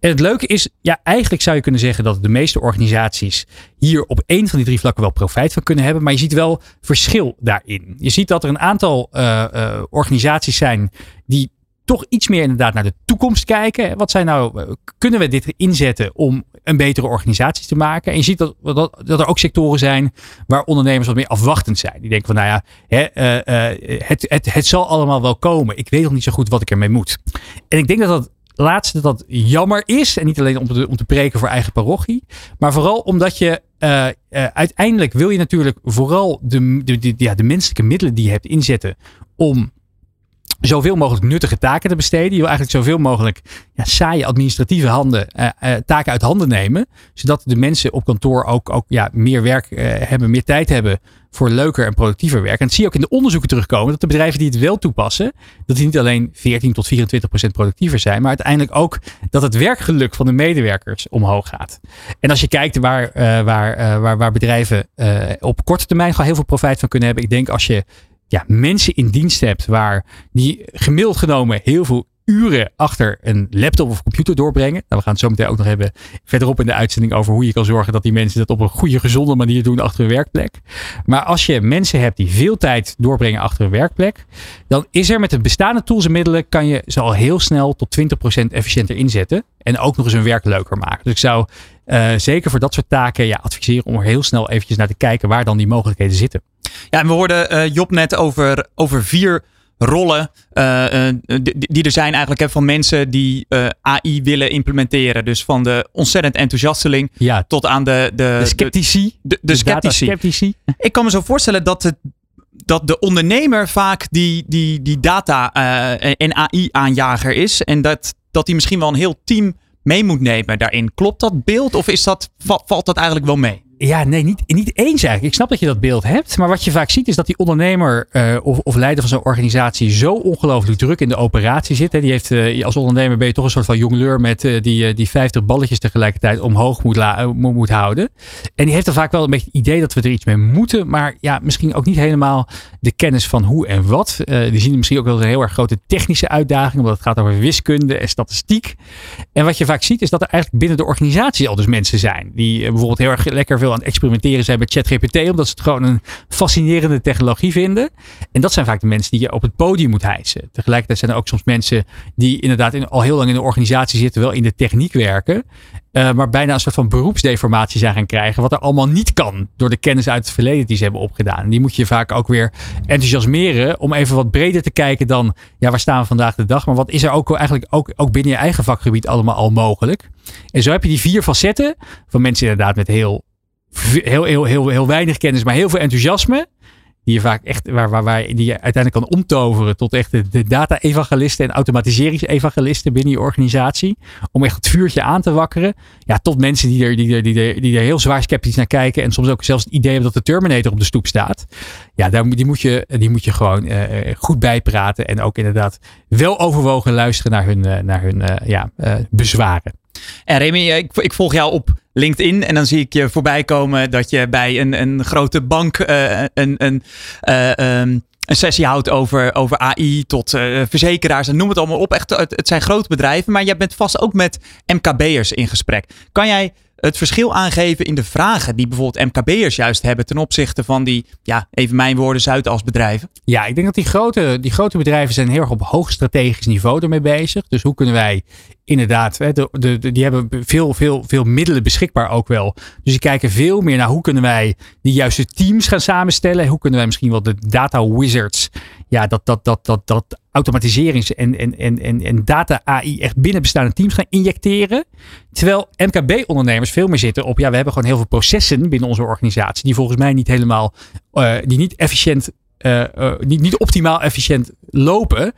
En het leuke is, ja, eigenlijk zou je kunnen zeggen dat de meeste organisaties hier op één van die drie vlakken wel profijt van kunnen hebben. Maar je ziet wel verschil daarin. Je ziet dat er een aantal uh, uh, organisaties zijn die toch iets meer inderdaad naar de toekomst kijken. Wat zijn nou, eh, kunnen we dit inzetten om een betere organisatie te maken? En je ziet dat, dat, dat er ook sectoren zijn waar ondernemers wat meer afwachtend zijn. Die denken van nou ja, hè, uh, uh, het, het, zal allemaal wel komen. Ik weet nog niet zo goed wat ik ermee moet. En ik denk dat dat laatste dat jammer is. En niet alleen om te, om te preken voor eigen parochie. Maar vooral omdat je uiteindelijk wil je natuurlijk vooral de, de, de, ja, de menselijke middelen die je hebt inzetten om zoveel mogelijk nuttige taken te besteden. Je wil eigenlijk zoveel mogelijk ja, saaie administratieve handen, uh, uh, taken uit handen nemen. Zodat de mensen op kantoor ook, ook ja, meer werk uh, hebben, meer tijd hebben voor leuker en productiever werk. En zie je ook in de onderzoeken terugkomen. Dat de bedrijven die het wel toepassen, dat die niet alleen 14 tot 24 procent productiever zijn. Maar uiteindelijk ook dat het werkgeluk van de medewerkers omhoog gaat. En als je kijkt waar, waar, waar, waar bedrijven op korte termijn gewoon heel veel profijt van kunnen hebben. Ik denk als je ja, mensen in dienst hebt waar die gemiddeld genomen heel veel uren achter een laptop of computer doorbrengen. Nou, we gaan het zo meteen ook nog hebben verderop in de uitzending over hoe je kan zorgen dat die mensen dat op een goede, gezonde manier doen achter hun werkplek. Maar als je mensen hebt die veel tijd doorbrengen achter hun werkplek, dan is er met de bestaande tools en middelen kan je ze al heel snel tot 20% efficiënter inzetten. En ook nog eens hun werk leuker maken. Dus ik zou uh, zeker voor dat soort taken ja, adviseren om er heel snel eventjes naar te kijken waar dan die mogelijkheden zitten. Ja, en we hoorden uh, Job net over, over vier rollen uh, die, die, er zijn eigenlijk hè, van mensen die uh, AI willen implementeren. Dus van de ontzettend enthousiasteling ja. tot aan de... De, de sceptici. De, de, de sceptici. sceptici. Ik kan me zo voorstellen dat, het, dat de ondernemer vaak die, die, die data en AI-aanjager is. En dat, dat hij misschien wel een heel team mee moet nemen daarin. Klopt dat beeld of is dat, valt dat eigenlijk wel mee? Ja, nee, niet, niet eens eigenlijk. Ik snap dat je dat beeld hebt. Maar wat je vaak ziet is dat die ondernemer uh, of, of leider van zo'n organisatie zo ongelooflijk druk in de operatie zit. Hè. Die heeft, uh, als ondernemer ben je toch een soort van jongleur met uh, die, die 50 balletjes tegelijkertijd omhoog moet, la, moet houden. En die heeft dan vaak wel een beetje het idee dat we er iets mee moeten. Maar ja, misschien ook niet helemaal de kennis van hoe en wat. die zien misschien ook wel een heel erg grote technische uitdaging. Omdat het gaat over wiskunde en statistiek. En wat je vaak ziet is dat er eigenlijk binnen de organisatie al dus mensen zijn. Die bijvoorbeeld heel erg lekker veel aan experimenteren zijn met ChatGPT, omdat ze het gewoon een fascinerende technologie vinden. En dat zijn vaak de mensen die je op het podium moet hijsen. Tegelijkertijd zijn er ook soms mensen die inderdaad in, al heel lang in de organisatie zitten, wel in de techniek werken. Uh, maar bijna een soort van beroepsdeformatie zijn gaan krijgen. Wat er allemaal niet kan door de kennis uit het verleden die ze hebben opgedaan. En die moet je vaak ook weer enthousiasmeren om even wat breder te kijken dan, ja, waar staan we vandaag de dag? Maar wat is er ook eigenlijk ook, ook binnen je eigen vakgebied allemaal al mogelijk? En zo heb je die vier facetten van mensen inderdaad met heel heel, heel, heel, heel weinig kennis, maar heel veel enthousiasme. Die je vaak echt, waar, waar, waar, die je uiteindelijk kan omtoveren tot echt de, data-evangelisten en automatiserings-evangelisten binnen je organisatie. Om echt het vuurtje aan te wakkeren. Ja, tot mensen die er, die, er, die, die er heel zwaar sceptisch naar kijken. En soms ook zelfs het idee hebben dat de Terminator op de stoep staat. Ja, daar, die, moet je, die moet je gewoon uh, goed bijpraten. En ook inderdaad wel overwogen luisteren naar hun, uh, naar hun ja, bezwaren. En Remy, ik, ik volg jou op LinkedIn. En dan zie ik je voorbij komen dat je bij een, een grote bank uh, een, een, uh, um, een sessie houdt over, over AI tot verzekeraars en noem het allemaal op. Echt, het, zijn grote bedrijven, maar jij bent vast ook met MKB'ers in gesprek. Kan jij het verschil aangeven in de vragen die bijvoorbeeld MKB'ers juist hebben ten opzichte van die, ja, even mijn woorden, Zuidas bedrijven? Ja, ik denk dat die grote, die grote bedrijven zijn heel erg op hoog strategisch niveau ermee bezig. Dus hoe kunnen wij inderdaad, de, de, die hebben veel, veel, veel middelen beschikbaar ook wel. Dus die kijken veel meer naar hoe kunnen wij die juiste teams gaan samenstellen. Hoe kunnen wij misschien wel de data wizards, ja, dat, dat, dat, dat, dat automatiserings- en, en, en, en data AI echt binnen bestaande teams gaan injecteren. Terwijl MKB-ondernemers veel meer zitten op, ja, we hebben gewoon heel veel processen binnen onze organisatie die volgens mij niet helemaal, uh, die niet efficiënt, uh, uh, niet, niet optimaal efficiënt lopen.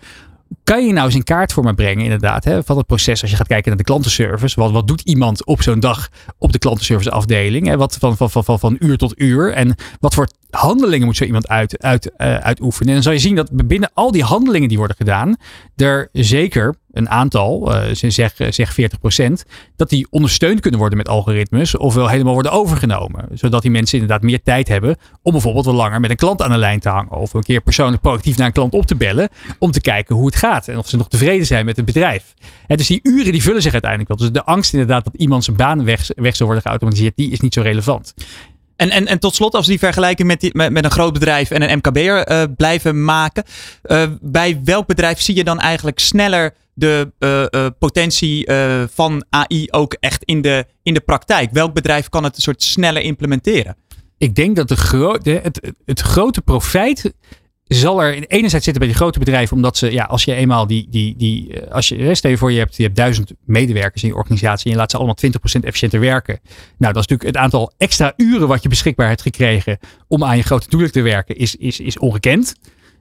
Kan je nou eens in kaart voor me brengen, inderdaad, hè, van het proces als je gaat kijken naar de klantenservice? Wat, wat doet iemand op zo'n dag op de klantenservice afdeling? Hè? Wat van, van, van, van, van uur tot uur? En wat voor handelingen moet zo iemand uit, uit, uh, uitoefenen? En dan zal je zien dat binnen al die handelingen die worden gedaan, er zeker een aantal, zeg, zeg 40%, dat die ondersteund kunnen worden met algoritmes ofwel helemaal worden overgenomen. Zodat die mensen inderdaad meer tijd hebben om bijvoorbeeld wat langer met een klant aan de lijn te hangen. Of een keer persoonlijk proactief naar een klant op te bellen om te kijken hoe het gaat. En of ze nog tevreden zijn met het bedrijf. En dus die uren die vullen zich uiteindelijk wel. Dus de angst inderdaad dat iemand zijn baan weg, weg zou worden geautomatiseerd, die is niet zo relevant. En, en, en tot slot, als we die vergelijking met, die, met, een groot bedrijf en een MKB'er uh, blijven maken. Uh, bij welk bedrijf zie je dan eigenlijk sneller de uh, potentie van AI ook echt in de, in de praktijk? Welk bedrijf kan het een soort sneller implementeren? Ik denk dat de het, het grote profijt zal er enerzijds zitten bij die grote bedrijven, omdat ze, ja, als je eenmaal die, die, die als je voor, je hebt, je hebt duizend medewerkers in je organisatie en je laat ze allemaal 20% efficiënter werken. Nou, dat is natuurlijk het aantal extra uren wat je beschikbaar hebt gekregen om aan je grote doelen te werken, is, is, is ongekend.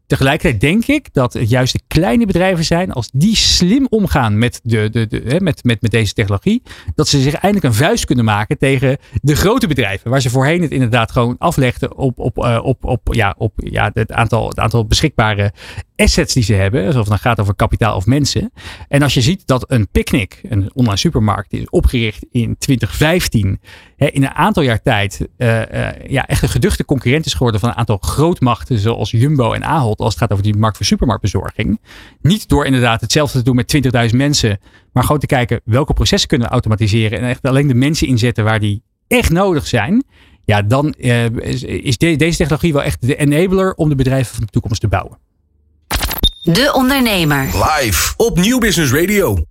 Tegelijkertijd denk ik dat het juist de kleine bedrijven zijn, als die slim omgaan met, de, de, de, met, met, met deze technologie, dat ze zich eindelijk een vuist kunnen maken tegen de grote bedrijven. Waar ze voorheen het inderdaad gewoon aflegden op, op, uh, op, op, ja, op ja, het, aantal, het aantal beschikbare assets die ze hebben. Of het dan gaat over kapitaal of mensen. En als je ziet dat een Picnic, een online supermarkt, is opgericht in 2015, hè, in een aantal jaar tijd uh, uh, ja, echt een geduchte concurrent is geworden van een aantal grootmachten zoals Jumbo en Ahold als het gaat over die markt voor supermarktbezorging. Niet door inderdaad hetzelfde te doen met 20.000 mensen, maar gewoon te kijken welke processen kunnen we automatiseren en echt alleen de mensen inzetten waar die echt nodig zijn. Ja, dan uh, is de, deze technologie wel echt de enabler om de bedrijven van de toekomst te bouwen. De Ondernemer. Live op Nieuw Business Radio.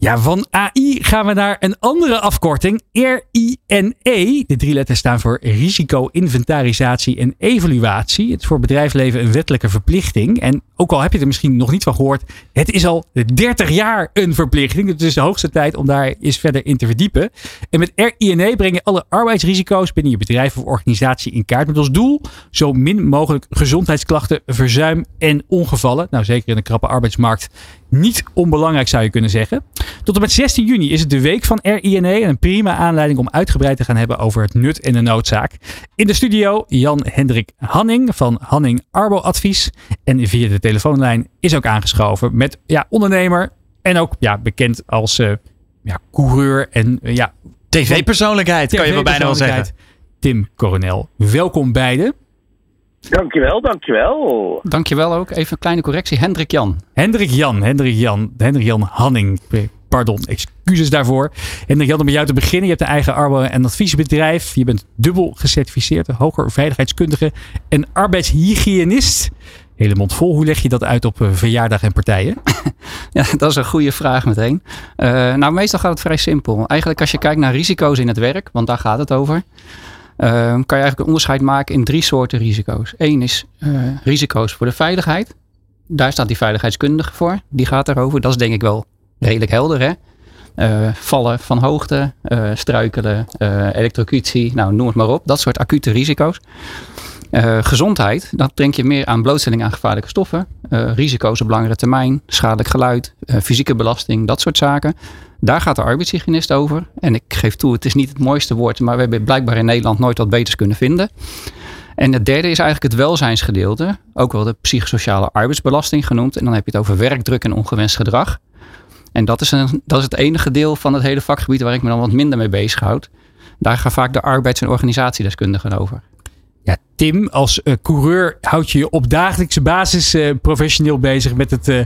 Ja, van AI gaan we naar een andere afkorting, RINE. De drie letters staan voor risico, inventarisatie en evaluatie. Het is voor bedrijfsleven een wettelijke verplichting. En ook al heb je er misschien nog niet van gehoord, het is al 30 jaar een verplichting. Het is de hoogste tijd om daar eens verder in te verdiepen. En met RINE breng je alle arbeidsrisico's binnen je bedrijf of organisatie in kaart. Met als doel zo min mogelijk gezondheidsklachten, verzuim en ongevallen. Nou, zeker in een krappe arbeidsmarkt niet onbelangrijk zou je kunnen zeggen. Tot en met 16 juni is het de week van RINE. En een prima aanleiding om uitgebreid te gaan hebben over het nut en de noodzaak. In de studio Jan-Hendrik Hanning van Hanning Arbo Advies. En via de telefoonlijn is ook aangeschoven met ja, ondernemer en ook ja, bekend als uh, ja, coureur en uh, ja, TV-persoonlijkheid, kan je wel bijna wel zeggen. Tim Coronel, welkom beiden. Dankjewel, dankjewel. Dankjewel ook. Even een kleine correctie. Hendrik Jan. Hendrik Jan, Hendrik Jan, Hendrik Jan Hanning. Pardon, excuses daarvoor. Hendrik Jan, om bij jou te beginnen. Je hebt een eigen arbo- en adviesbedrijf. Je bent dubbel gecertificeerd, hoger veiligheidskundige en arbeidshygiënist. Hele mond vol. Hoe leg je dat uit op verjaardag en partijen? ja, dat is een goede vraag meteen. Uh, nou, meestal gaat het vrij simpel. Eigenlijk als je kijkt naar risico's in het werk, want daar gaat het over. Uh, kan je eigenlijk een onderscheid maken in drie soorten risico's. Eén is uh, risico's voor de veiligheid. Daar staat die veiligheidskundige voor. Die gaat daarover. Dat is denk ik wel redelijk helder. Hè? Uh, vallen van hoogte, struikelen, elektrocutie, nou noem het maar op. Dat soort acute risico's. Gezondheid, dat denk je meer aan blootstelling aan gevaarlijke stoffen. risico's op langere termijn, schadelijk geluid, fysieke belasting, dat soort zaken. Daar gaat de arbeidshygiënist over. En ik geef toe, het is niet het mooiste woord, maar we hebben blijkbaar in Nederland nooit wat beters kunnen vinden. En het derde is eigenlijk het welzijnsgedeelte, ook wel de psychosociale arbeidsbelasting genoemd. En dan heb je het over werkdruk en ongewenst gedrag. En dat is, een, dat is het enige deel van het hele vakgebied waar ik me dan wat minder mee bezighoud. Daar gaan vaak de arbeids- en organisatiedeskundigen over. Ja, Tim, als uh, coureur houd je je op dagelijkse basis uh, professioneel bezig met het, uh,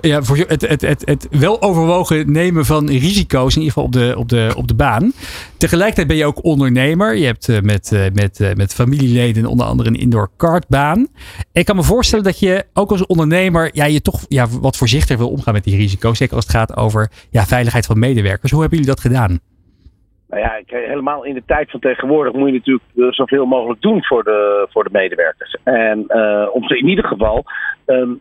ja, voor het, het, het, het wel overwogen nemen van risico's, in ieder geval op de, op de, op de baan. Tegelijkertijd ben je ook ondernemer. Je hebt met, met, met familieleden onder andere een indoor kartbaan. Ik kan me voorstellen dat je ook als ondernemer ja, je toch ja, wat voorzichtiger wil omgaan met die risico's. Zeker als het gaat over ja, veiligheid van medewerkers. Hoe hebben jullie dat gedaan? Nou ja, helemaal in de tijd van tegenwoordig moet je natuurlijk zoveel mogelijk doen voor de, voor de medewerkers. En uh, om ze in ieder geval um,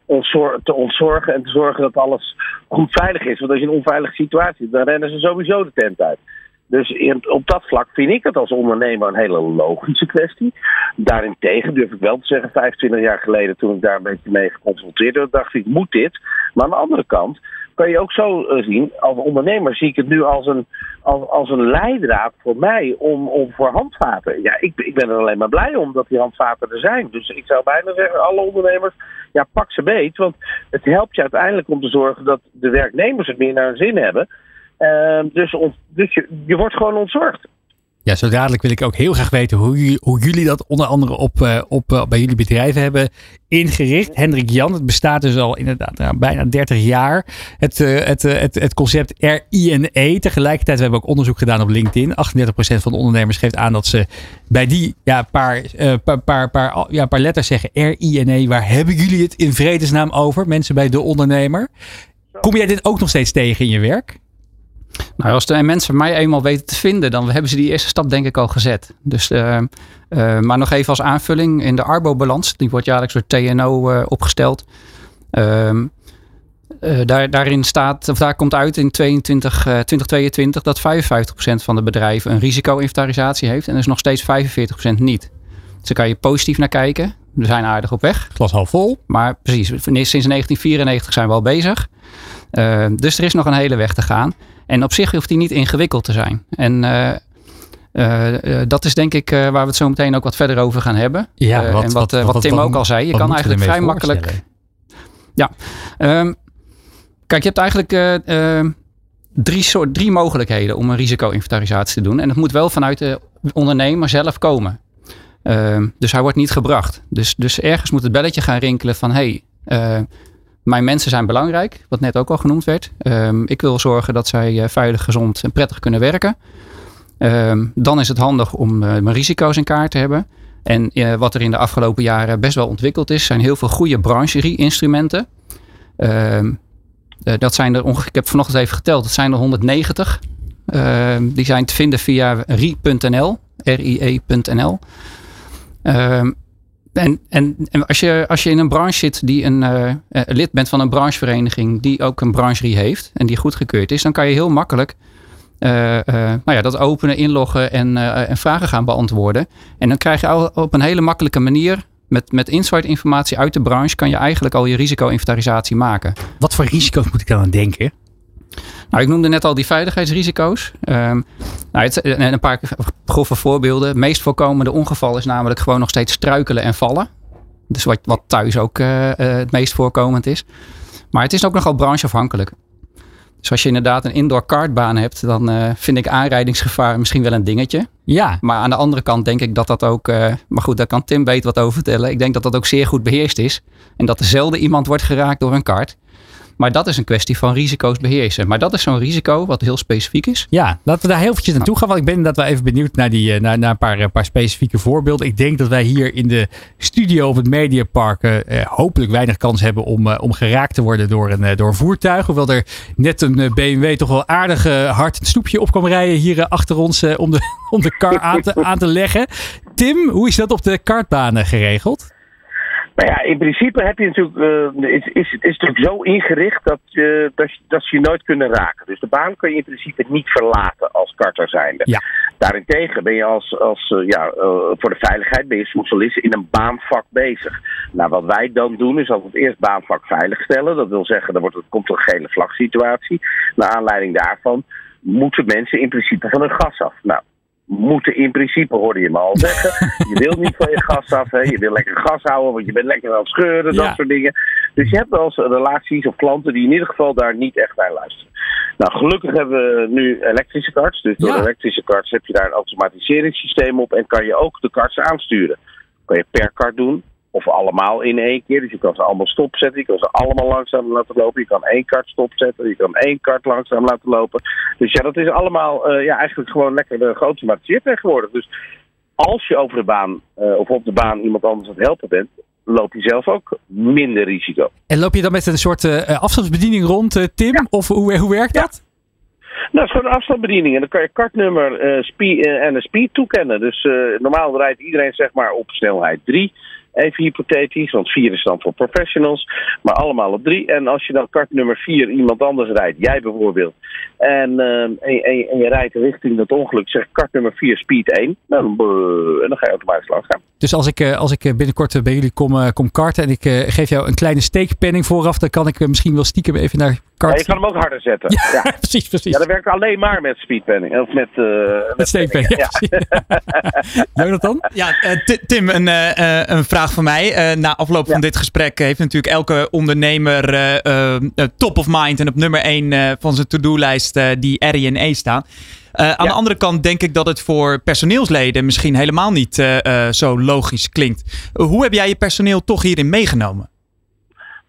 te ontzorgen en te zorgen dat alles goed veilig is. Want als je een onveilige situatie hebt, dan rennen ze sowieso de tent uit. Dus op dat vlak vind ik het als ondernemer een hele logische kwestie. Daarentegen durf ik wel te zeggen, 25 jaar geleden toen ik daar een beetje mee geconfronteerd werd, dacht ik, moet dit? Maar aan de andere kant kan je ook zo eh, zien, als ondernemer zie ik het nu als een, als, als een leidraad voor mij om, om voor handvaten. Ja, ik, ik ben er alleen maar blij om dat die handvaten er zijn. Dus ik zou bijna zeggen, alle ondernemers, ja, pak ze beet. Want het helpt je uiteindelijk om te zorgen dat de werknemers het meer naar hun zin hebben. Uh, dus dus je, je wordt gewoon ontzorgd. Ja, zo dadelijk wil ik ook heel graag weten hoe, hoe jullie dat onder andere op, uh, op, uh, bij jullie bedrijven hebben ingericht. Hendrik Jan, het bestaat dus al inderdaad nou, bijna 30 jaar. Het, uh, het, het, het concept RINE. Tegelijkertijd, we hebben ook onderzoek gedaan op LinkedIn. 38% van de ondernemers geeft aan dat ze bij die ja, paar, paar, paar, paar, ja, paar letters zeggen RINE. Waar hebben jullie het in vredesnaam over? Mensen bij de ondernemer. Kom jij dit ook nog steeds tegen in je werk? Nou, als de mensen mij eenmaal weten te vinden, dan hebben ze die eerste stap denk ik al gezet. Dus, uh, uh, maar nog even als aanvulling in de Arbo-balans, die wordt jaarlijks door TNO uh, opgesteld. Ehm, daar, daarin staat, of daar komt uit in 22, 2022 dat 55% van de bedrijven een risico-inventarisatie heeft en er is nog steeds 45% niet. Dus daar kan je positief naar kijken. We zijn aardig op weg. Glas half vol. Maar precies, sinds 1994 zijn we al bezig. dus er is nog een hele weg te gaan. En op zich hoeft die niet ingewikkeld te zijn. En uh, uh, dat is denk ik waar we het zo meteen ook wat verder over gaan hebben. Ja, wat, en wat, wat, wat Tim ook al zei. Je kan eigenlijk vrij makkelijk. Ja. Um, kijk, je hebt eigenlijk uh, drie, soort, drie mogelijkheden om een risico-inventarisatie te doen. En het moet wel vanuit de ondernemer zelf komen. Uh, dus hij wordt niet gebracht. Dus, dus ergens moet het belletje gaan rinkelen van hey, mijn mensen zijn belangrijk, wat net ook al genoemd werd. Um, ik wil zorgen dat zij uh, veilig, gezond en prettig kunnen werken. Um, dan is het handig om uh, mijn risico's in kaart te hebben. En uh, wat er in de afgelopen jaren best wel ontwikkeld is, zijn heel veel goede brancherie-instrumenten. Um, dat zijn er ik heb vanochtend even geteld, dat zijn er 190. die zijn te vinden via rie.nl, rie.nl. En, en, en, als, je, als je in een branche zit die een uh, lid bent van een branchevereniging die ook een brancherie heeft en die goedgekeurd is, dan kan je heel makkelijk uh, nou ja, dat openen, inloggen en, en, vragen gaan beantwoorden. En dan krijg je op een hele makkelijke manier Met, met insight informatie uit de branche kan je eigenlijk al je risico-inventarisatie maken. Wat voor risico's moet ik dan aan denken? Nou, ik noemde net al die veiligheidsrisico's. Um, nou, het, en een paar grove voorbeelden. Het meest voorkomende ongeval is namelijk gewoon nog steeds struikelen en vallen. Dus wat, wat thuis ook uh, uh, het meest voorkomend is. Maar het is ook nogal brancheafhankelijk. Dus als je inderdaad een indoor kartbaan hebt, dan uh, vind ik aanrijdingsgevaar misschien wel een dingetje. Ja. Maar aan de andere kant denk ik dat dat ook, uh, maar goed, daar kan Tim beter wat over vertellen. Ik denk dat dat ook zeer goed beheerst is. En dat er zelden iemand wordt geraakt door een kart. Maar dat is een kwestie van risico's beheersen. Maar dat is zo'n risico wat heel specifiek is. Ja, laten we daar heel eventjes naartoe gaan. Want ik ben inderdaad wel even benieuwd naar, die, naar, naar een paar, paar specifieke voorbeelden. Ik denk dat wij hier in de studio op het Mediapark eh, hopelijk weinig kans hebben om, om geraakt te worden door een, door een voertuig. Hoewel er net een BMW toch wel aardig hard een stoepje op kwam rijden hier achter ons om, de, om de kar aan te, aan te leggen. Tim, hoe is dat op de kartbanen geregeld? Nou ja, in principe heb je natuurlijk, uh, is, is, is natuurlijk zo ingericht dat, uh, dat, dat ze je nooit kunnen raken. Dus de baan kun je in principe niet verlaten als karter zijnde. Ja. Daarentegen ben je als, als uh, ja, voor de veiligheid ben je socialist in een baanvak bezig. Nou, wat wij dan doen is altijd eerst baanvak veiligstellen. Dat wil zeggen, er wordt, komt een gele vlagsituatie. Naar aanleiding daarvan moeten mensen in principe van hun gas af. Nou, moeten in principe, hoorde je me al zeggen. Je wil niet van je gas af, hè? je wil lekker gas houden, want je bent lekker aan het scheuren, Ja. dat soort dingen. Dus je hebt wel eens relaties of klanten die in ieder geval daar niet echt naar luisteren. Nou, gelukkig hebben we nu elektrische karts. Dus door Ja. elektrische karts heb je daar een automatiseringssysteem op en kan je ook de karts aansturen. Kan je per kart doen, of allemaal in één keer. Dus je kan ze allemaal stopzetten, je kan ze allemaal langzaam laten lopen. Je kan één kart stopzetten, je kan één kart langzaam laten lopen. Dus ja, dat is allemaal eh, ja, eigenlijk gewoon lekker uh, geautomatiseerd tegenwoordig. Dus als je over de baan eh, of op de baan iemand anders aan het helpen bent, loop je zelf ook minder risico. En loop je dan met een soort eh, afstandsbediening rond, eh, Tim? Of hoe, hoe werkt dat? Nou, het is gewoon een afstandsbediening. En dan kan je kartnummer eh, speed, eh, en een speed toekennen. Dus eh, normaal rijdt iedereen zeg maar op snelheid 3. Even hypothetisch, want 4 is dan voor professionals. Maar allemaal op 3. En als je dan kartnummer 4 iemand anders rijdt, jij bijvoorbeeld. En, eh, en, en, je rijdt richting dat ongeluk, zeg kartnummer 4 speed 1. Nou, en dan ga je automatisch langs gaan. Dus als ik, eh, als ik eh, binnenkort eh, bij jullie kom, kom karten en ik geef jou een kleine steekpenning vooraf, dan kan ik misschien wel stiekem even naar Ja, kart. je kan hem ook harder zetten. Ja, precies, precies. Ja, dat werkt alleen maar met speedpenning. Of met, eh Met steekpenning, ja, Jonathan? Ja, eh, Ti- Tim, een, eh, een vraag van mij. Eh, na afloop van dit gesprek heeft natuurlijk elke ondernemer top of mind en op nummer 1 van zijn to-do-lijst eh, die RINE staan. Eh, aan de andere kant denk ik dat het voor personeelsleden misschien helemaal niet eh, eh, zo logisch klinkt. hoe heb jij je personeel toch hierin meegenomen?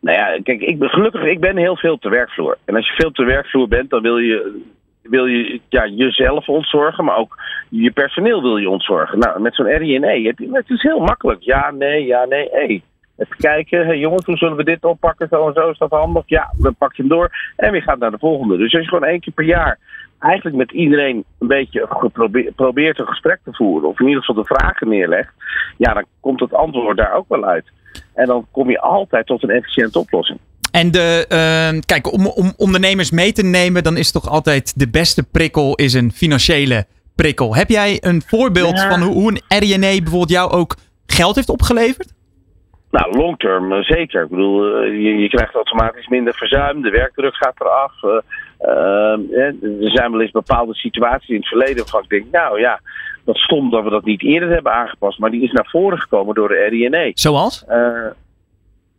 Nou ja, kijk, ik ben, gelukkig, ik ben heel veel de werkvloer. En als je veel de werkvloer bent, dan wil je, wil je ja, jezelf ontzorgen, maar ook je personeel wil je ontzorgen. Nou, met zo'n RINE je, het is heel makkelijk. Ja, nee, ja, nee, hé. Even kijken, hey, jongens, hoe zullen we dit oppakken? Zo en zo, is dat handig? Ja, dan pak je hem door en weer gaat naar de volgende. Dus als je gewoon één keer per jaar eigenlijk met iedereen een beetje probeert een gesprek te voeren, of in ieder geval de vragen neerlegt, ja, dan komt het antwoord daar ook wel uit. En dan kom je altijd tot een efficiënte oplossing. En de, eh, kijk, om, om ondernemers mee te nemen, dan is toch altijd de beste prikkel is een financiële prikkel. Heb jij een voorbeeld Ja. van hoe, hoe een RINE bijvoorbeeld jou ook geld heeft opgeleverd? Nou, long-term eh, zeker. Ik bedoel, eh, je, je krijgt automatisch minder verzuim, de werkdruk gaat eraf. ehm, eh, er zijn wel eens bepaalde situaties in het verleden waarvan ik denk, nou ja, wat stom dat we dat niet eerder hebben aangepast. Maar die is naar voren gekomen door de RINE. Zoals? Eh,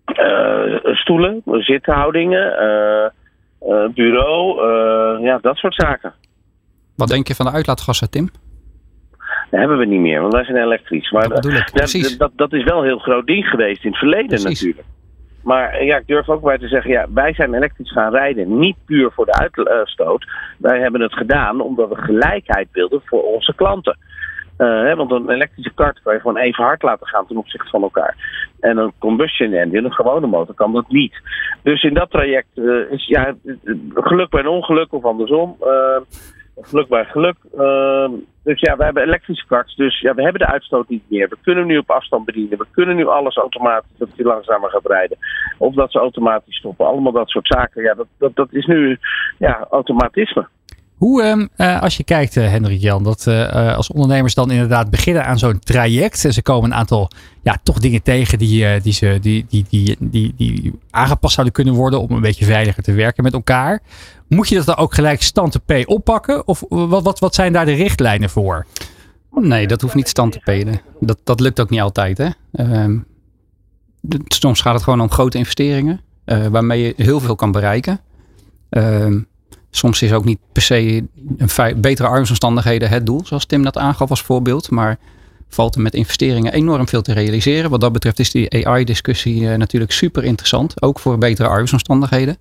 eh, stoelen, zithoudingen, eh, bureau, ja, dat soort zaken. Wat denk je van de uitlaatgassen, Tim? Dat hebben we niet meer, want wij zijn elektrisch. Maar Dat dat, dat, dat is wel een heel groot ding geweest in het verleden Precies. natuurlijk. Maar eh, ja, ik durf ook bij te zeggen, ja, wij zijn elektrisch gaan rijden, niet puur voor de uitstoot. Wij hebben het gedaan omdat we gelijkheid wilden voor onze klanten. Eh, want een elektrische kart kan je gewoon even hard laten gaan ten opzichte van elkaar. En een combustion engine, een gewone motor, kan dat niet. Dus in dat traject eh, is ja, geluk bij een ongeluk of andersom. Geluk bij geluk. eh, dus ja, we hebben elektrische karts. Dus ja, we hebben de uitstoot niet meer. We kunnen nu op afstand bedienen. We kunnen nu alles automatisch, dat hij langzamer gaat rijden. Of dat ze automatisch stoppen. Allemaal dat soort zaken. Ja, dat, dat, dat is nu ja, automatisme. Hoe, ehm, eh, als je kijkt, eh, Hendrik Jan, dat eh, als ondernemers dan inderdaad beginnen aan zo'n traject en ze komen een aantal ja, toch dingen tegen die, die, ze, die, die, die, die, die aangepast zouden kunnen worden om een beetje veiliger te werken met elkaar. Moet je dat dan ook gelijk stand P oppakken? Of wat, wat, wat zijn daar de richtlijnen voor? Nee, dat hoeft niet stand te peden. Dat, dat lukt ook niet altijd. Hè? Ehm, soms gaat het gewoon om grote investeringen. waarmee je heel veel kan bereiken. Ehm, soms is ook niet per se een betere arbeidsomstandigheden het doel. Zoals Tim dat aangaf als voorbeeld. Maar valt er met investeringen enorm veel te realiseren. Wat dat betreft is die AI-discussie eh, natuurlijk super interessant. Ook voor betere arbeidsomstandigheden.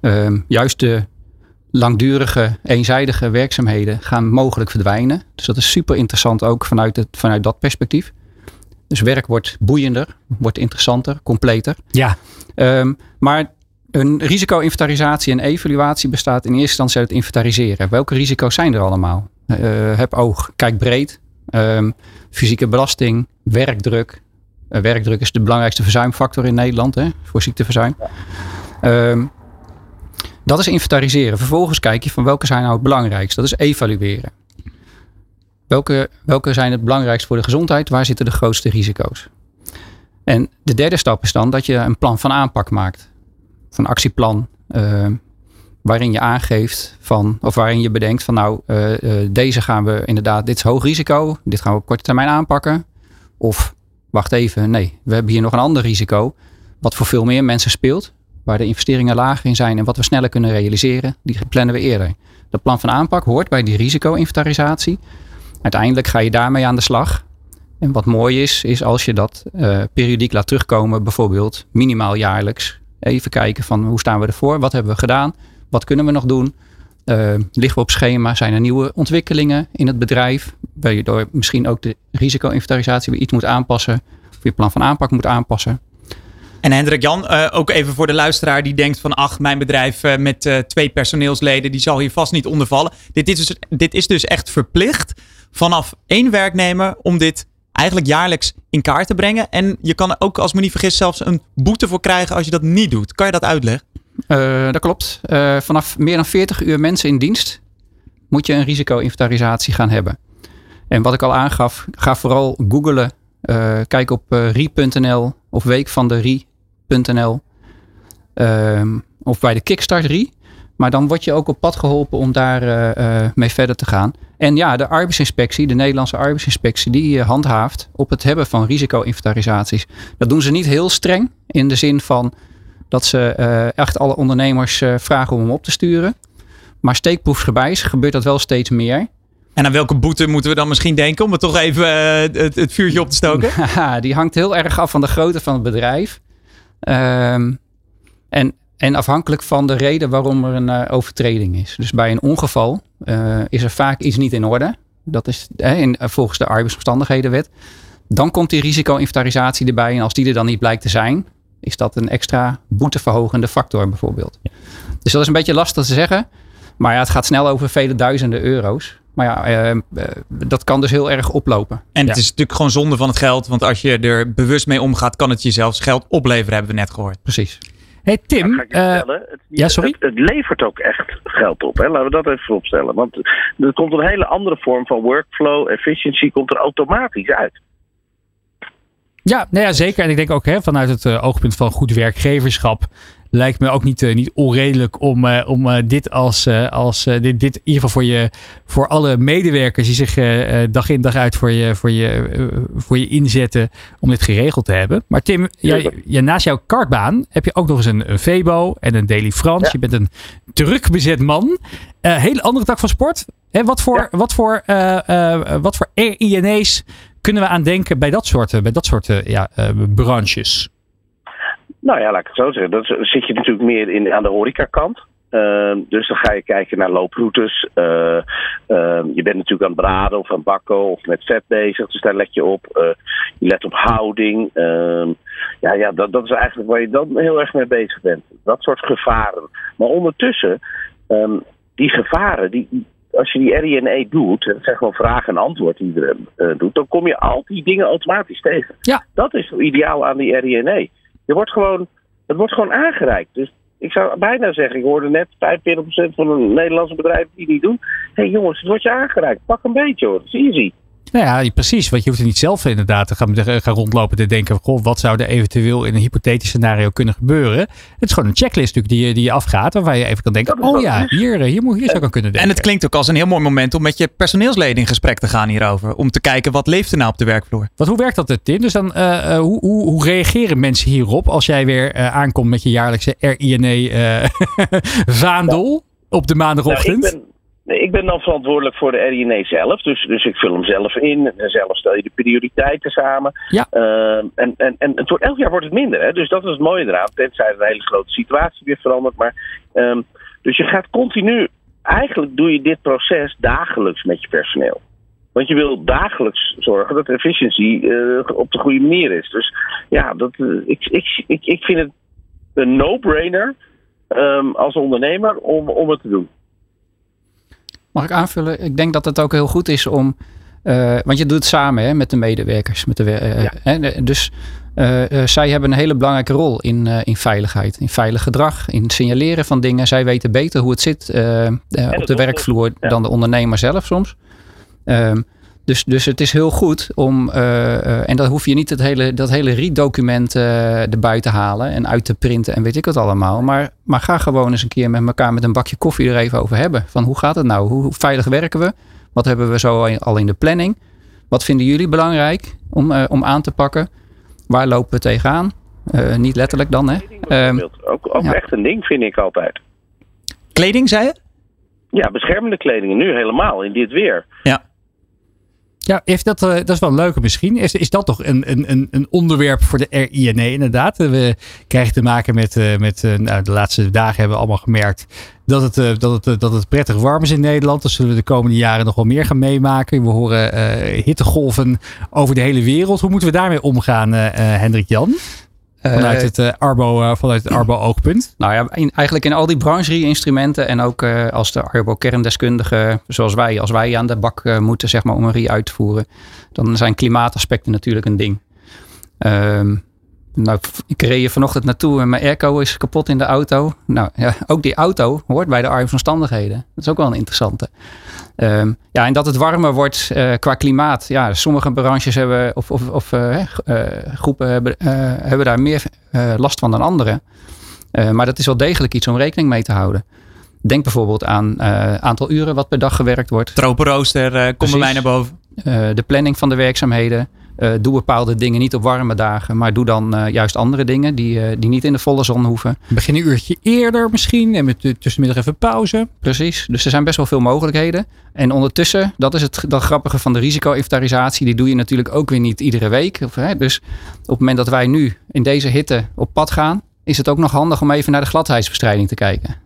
Ehm, juist de langdurige, eenzijdige werkzaamheden gaan mogelijk verdwijnen. Dus dat is super interessant ook vanuit, het, vanuit dat perspectief. Dus werk wordt boeiender, wordt interessanter, completer. Ja. Ehm, maar een risico-inventarisatie en evaluatie bestaat in eerste instantie uit het inventariseren. Welke risico's zijn er allemaal? Eh, heb oog, kijk breed. Ehm, fysieke belasting, werkdruk. Eh, werkdruk is de belangrijkste verzuimfactor in Nederland hè, voor ziekteverzuim. Ehm, dat is inventariseren. Vervolgens kijk je van welke zijn nou het belangrijkst. Dat is evalueren. Welke, welke zijn het belangrijkst voor de gezondheid? Waar zitten de grootste risico's? En de derde stap is dan dat je een plan van aanpak maakt. Of een actieplan. eh, waarin je aangeeft van, of waarin je bedenkt van nou, eh, eh, deze gaan we inderdaad, dit is hoog risico. Dit gaan we op korte termijn aanpakken. Of wacht even, nee, we hebben hier nog een ander risico. Wat voor veel meer mensen speelt. Waar de investeringen lager in zijn en wat we sneller kunnen realiseren. Die plannen we eerder. Dat plan van aanpak hoort bij die risico-inventarisatie. Uiteindelijk ga je daarmee aan de slag. En wat mooi is, is als je dat periodiek laat terugkomen, bijvoorbeeld minimaal jaarlijks. Even kijken van hoe staan we ervoor, wat hebben we gedaan, wat kunnen we nog doen. Eh, liggen we op schema, zijn er nieuwe ontwikkelingen in het bedrijf, waardoor misschien ook de risico-inventarisatie weer iets moet aanpassen, of je plan van aanpak moet aanpassen. En Hendrik Jan, eh, ook even voor de luisteraar die denkt van ach, mijn bedrijf eh, met twee personeelsleden, die zal hier vast niet onder vallen. Dit is, dus, dit is dus echt verplicht vanaf één werknemer om dit eigenlijk jaarlijks in kaart te brengen. En je kan er ook, als me niet vergis, zelfs een boete voor krijgen als je dat niet doet. Kan je dat uitleggen? Eh, dat klopt. Eh, vanaf meer dan 40 uur mensen in dienst moet je een risico-inventarisatie gaan hebben. En wat ik al aangaf, ga vooral googlen. eh, kijk op rie.nl of week van de rie.nl. Ehm, of bij de Kickstart Rie. Maar dan word je ook op pad geholpen om daar mee verder te gaan. En ja, de arbeidsinspectie, de Nederlandse arbeidsinspectie, die eh, handhaaft op het hebben van risico-inventarisaties. Dat doen ze niet heel streng in de zin van dat ze eh, echt alle ondernemers eh, vragen om hem op te sturen. Maar steekproefsgewijs gebeurt dat wel steeds meer. En aan welke boete moeten we dan misschien denken om het toch even het, het vuurtje op te stoken? Die hangt heel erg af van de grootte van het bedrijf. Ehm, en, en afhankelijk van de reden waarom er een overtreding is. Dus bij een ongeval eh, is er vaak iets niet in orde. Dat is eh, in, volgens de arbeidsomstandighedenwet. Dan komt die risico-inventarisatie erbij. En als die er dan niet blijkt te zijn, is dat een extra boeteverhogende factor bijvoorbeeld. Dus dat is een beetje lastig te zeggen. Maar ja, het gaat snel over vele duizenden euro's. Maar ja, eh, eh, dat kan dus heel erg oplopen. En het is natuurlijk gewoon zonde van het geld. Want als je er bewust mee omgaat, kan het je zelfs geld opleveren, hebben we net gehoord. Precies. Hey Tim. Ga ik je eh, het, ja, sorry? Het, het levert ook echt geld op. Hè? Laten we dat even vooropstellen. Want er komt een hele andere vorm van workflow, efficiency, komt er automatisch uit. Ja, nou ja, zeker. En ik denk ook hè, vanuit het eh, oogpunt van goed werkgeverschap lijkt me ook niet, eh, niet onredelijk om, eh, om dit als, als dit, dit in ieder geval voor, je, voor alle medewerkers die zich dag in dag uit voor je, voor, je, voor je inzetten om dit geregeld te hebben. Maar Tim, jij, jij, naast jouw kartbaan heb je ook nog eens een, een Vebo en een Daily France. Je bent een druk bezet man. Hele andere tak van sport. Hè, wat voor, wat voor, wat voor RINE's kunnen we aan denken bij dat soort, eh, bij dat soort eh, ja, eh, branches? Nou ja, laat ik het zo zeggen. Dan zit je natuurlijk meer in, aan de horecakant. Uh, dus dan ga je kijken naar looproutes. Uh, je bent natuurlijk aan het braden of aan het bakken of met vet bezig. Dus daar let je op. Je let op houding. Ehm, ja, ja dat, dat is eigenlijk waar je dan heel erg mee bezig bent. Dat soort gevaren. Maar ondertussen, die gevaren, die, als je die RINE doet, dat zijn gewoon vraag en antwoord die je uh, doet, dan kom je al die dingen automatisch tegen. Ja. Dat is ideaal aan die RINE. Je wordt gewoon, het wordt gewoon aangereikt. Dus Ik zou bijna zeggen, ik hoorde net 45% van een Nederlandse bedrijf die niet doen. Hé hey jongens, het wordt je aangereikt. Pak een beetje hoor, het is easy. Nou ja, precies. Want je hoeft er niet zelf inderdaad te gaan, gaan rondlopen te denken. Goh, wat zou er eventueel in een hypothetisch scenario kunnen gebeuren? Het is gewoon een checklist natuurlijk die je, die je afgaat. Waar je even kan denken, oh ja, hier, hier, moet, hier zou ik aan kunnen denken. En het klinkt ook als een heel mooi moment om met je personeelsleden in gesprek te gaan hierover. Om te kijken, wat leeft er nou op de werkvloer? Want hoe werkt dat, Tim? Dus dan, uh, hoe, hoe, hoe, reageren mensen hierop als jij weer uh, aankomt met je jaarlijkse RINE-vaandel uh, op de maandagochtend? Nou, Nee, ik ben dan verantwoordelijk voor de RINE zelf. Dus, dus ik vul hem zelf in. En zelf stel je de prioriteiten samen. Ja. Uh, en, en, en het wordt, elk jaar wordt het minder. Hè? Dus dat is het mooie eraan. Tenzij er een hele grote situatie weer verandert. Maar, um, dus je gaat continu. Eigenlijk doe je dit proces dagelijks met je personeel. Want je wil dagelijks zorgen dat de efficiëntie uh, op de goede manier is. Dus ja, dat, uh, ik, ik, ik, ik vind het een no-brainer um, als ondernemer om, om het te doen. Mag ik aanvullen? Ik denk dat het ook heel goed is om. Uh, want je doet het samen hè, met de medewerkers. Met de, uh, ja. hè, dus uh, zij hebben een hele belangrijke rol in, in veiligheid. In veilig gedrag, in signaleren van dingen. Zij weten beter hoe het zit op de werkvloer ja. dan de ondernemer zelf soms. Um, dus, dus het is heel goed om, uh, en dan hoef je niet het hele, dat hele RIE-document uh, erbij te halen en uit te printen en weet ik wat allemaal. Maar, maar ga gewoon eens een keer met elkaar met een bakje koffie er even over hebben. Van hoe gaat het nou? Hoe, hoe veilig werken we? Wat hebben we zo al in de planning? Wat vinden jullie belangrijk om, uh, om aan te pakken? Waar lopen we tegenaan? niet letterlijk dan, hè? Um, ook ook ja. echt een ding, vind ik altijd. Kleding, zei je? Ja, beschermende kleding. Nu helemaal, in dit weer. Ja. Ja, heeft dat, uh, dat is wel een leuke misschien. Is, is dat toch een, een, een onderwerp voor de RINE inderdaad? We krijgen te maken met, uh, met uh, nou, de laatste dagen hebben we allemaal gemerkt dat het, dat, het, dat het prettig warm is in Nederland. Dat zullen we de komende jaren nog wel meer gaan meemaken. We horen hittegolven over de hele wereld. Hoe moeten we daarmee omgaan, Hendrik Jan? Vanuit het, uh, Arbo, uh, vanuit het Arbo-oogpunt? Nou ja, in, eigenlijk in al die brancherie-instrumenten en ook uh, als de Arbo-kerndeskundige, zoals wij, als wij aan de bak moeten zeg maar, om een RIE uit te voeren, dan zijn klimaataspecten natuurlijk een ding. Um, nou, ik reed vanochtend naartoe en mijn airco is kapot in de auto. Nou ja, ook die auto hoort bij de armsomstandigheden. Dat is ook wel een interessante. Um, ja, en dat het warmer wordt uh, qua klimaat. Ja, sommige branches hebben, of, of, of uh, uh, groepen hebben, hebben daar meer last van dan andere. maar dat is wel degelijk iets om rekening mee te houden. Denk bijvoorbeeld aan aantal uren wat per dag gewerkt wordt. Tropenrooster komt bij mij naar boven. de planning van de werkzaamheden. Uh, doe bepaalde dingen niet op warme dagen, maar doe dan uh, juist andere dingen die, uh, die niet in de volle zon hoeven. Begin een uurtje eerder misschien en met tussenmiddag even pauze. Precies, dus er zijn best wel veel mogelijkheden. En ondertussen, dat is het dat grappige van de risico-inventarisatie, die doe je natuurlijk ook weer niet iedere week. Of, hè, dus op het moment dat wij nu in deze hitte op pad gaan, is het ook nog handig om even naar de gladheidsbestrijding te kijken.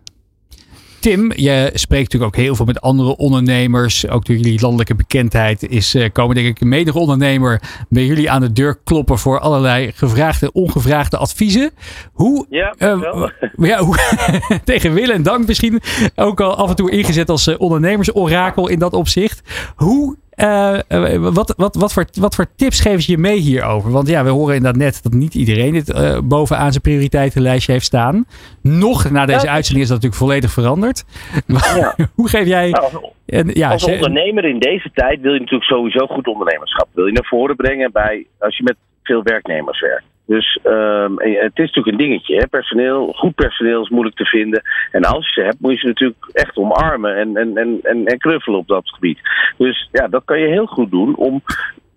Tim, je spreekt natuurlijk ook heel veel met andere ondernemers. Ook door jullie landelijke bekendheid is uh, komen denk ik een mede ondernemer bij jullie aan de deur kloppen voor allerlei gevraagde en ongevraagde adviezen. Hoe, ja, uh, ja hoe, tegen wil en dank misschien ook al af en toe ingezet als uh, ondernemersorakel in dat opzicht. Hoe uh, wat, wat, wat, voor, wat voor tips geven ze je mee hierover? Want ja, we horen inderdaad net dat niet iedereen dit uh, bovenaan zijn prioriteitenlijstje heeft staan. Nog na deze ja, uitzending is dat natuurlijk volledig veranderd. Ja. Hoe geef jij... Nou, en, ja, als ondernemer in deze tijd wil je natuurlijk sowieso goed ondernemerschap. Wil je naar voren brengen bij, als je met veel werknemers werkt. Dus um, het is natuurlijk een dingetje. Hè? Personeel, goed personeel is moeilijk te vinden. En als je ze hebt, moet je ze natuurlijk echt omarmen en, en, en, en, en knuffelen op dat gebied. Dus ja, dat kan je heel goed doen om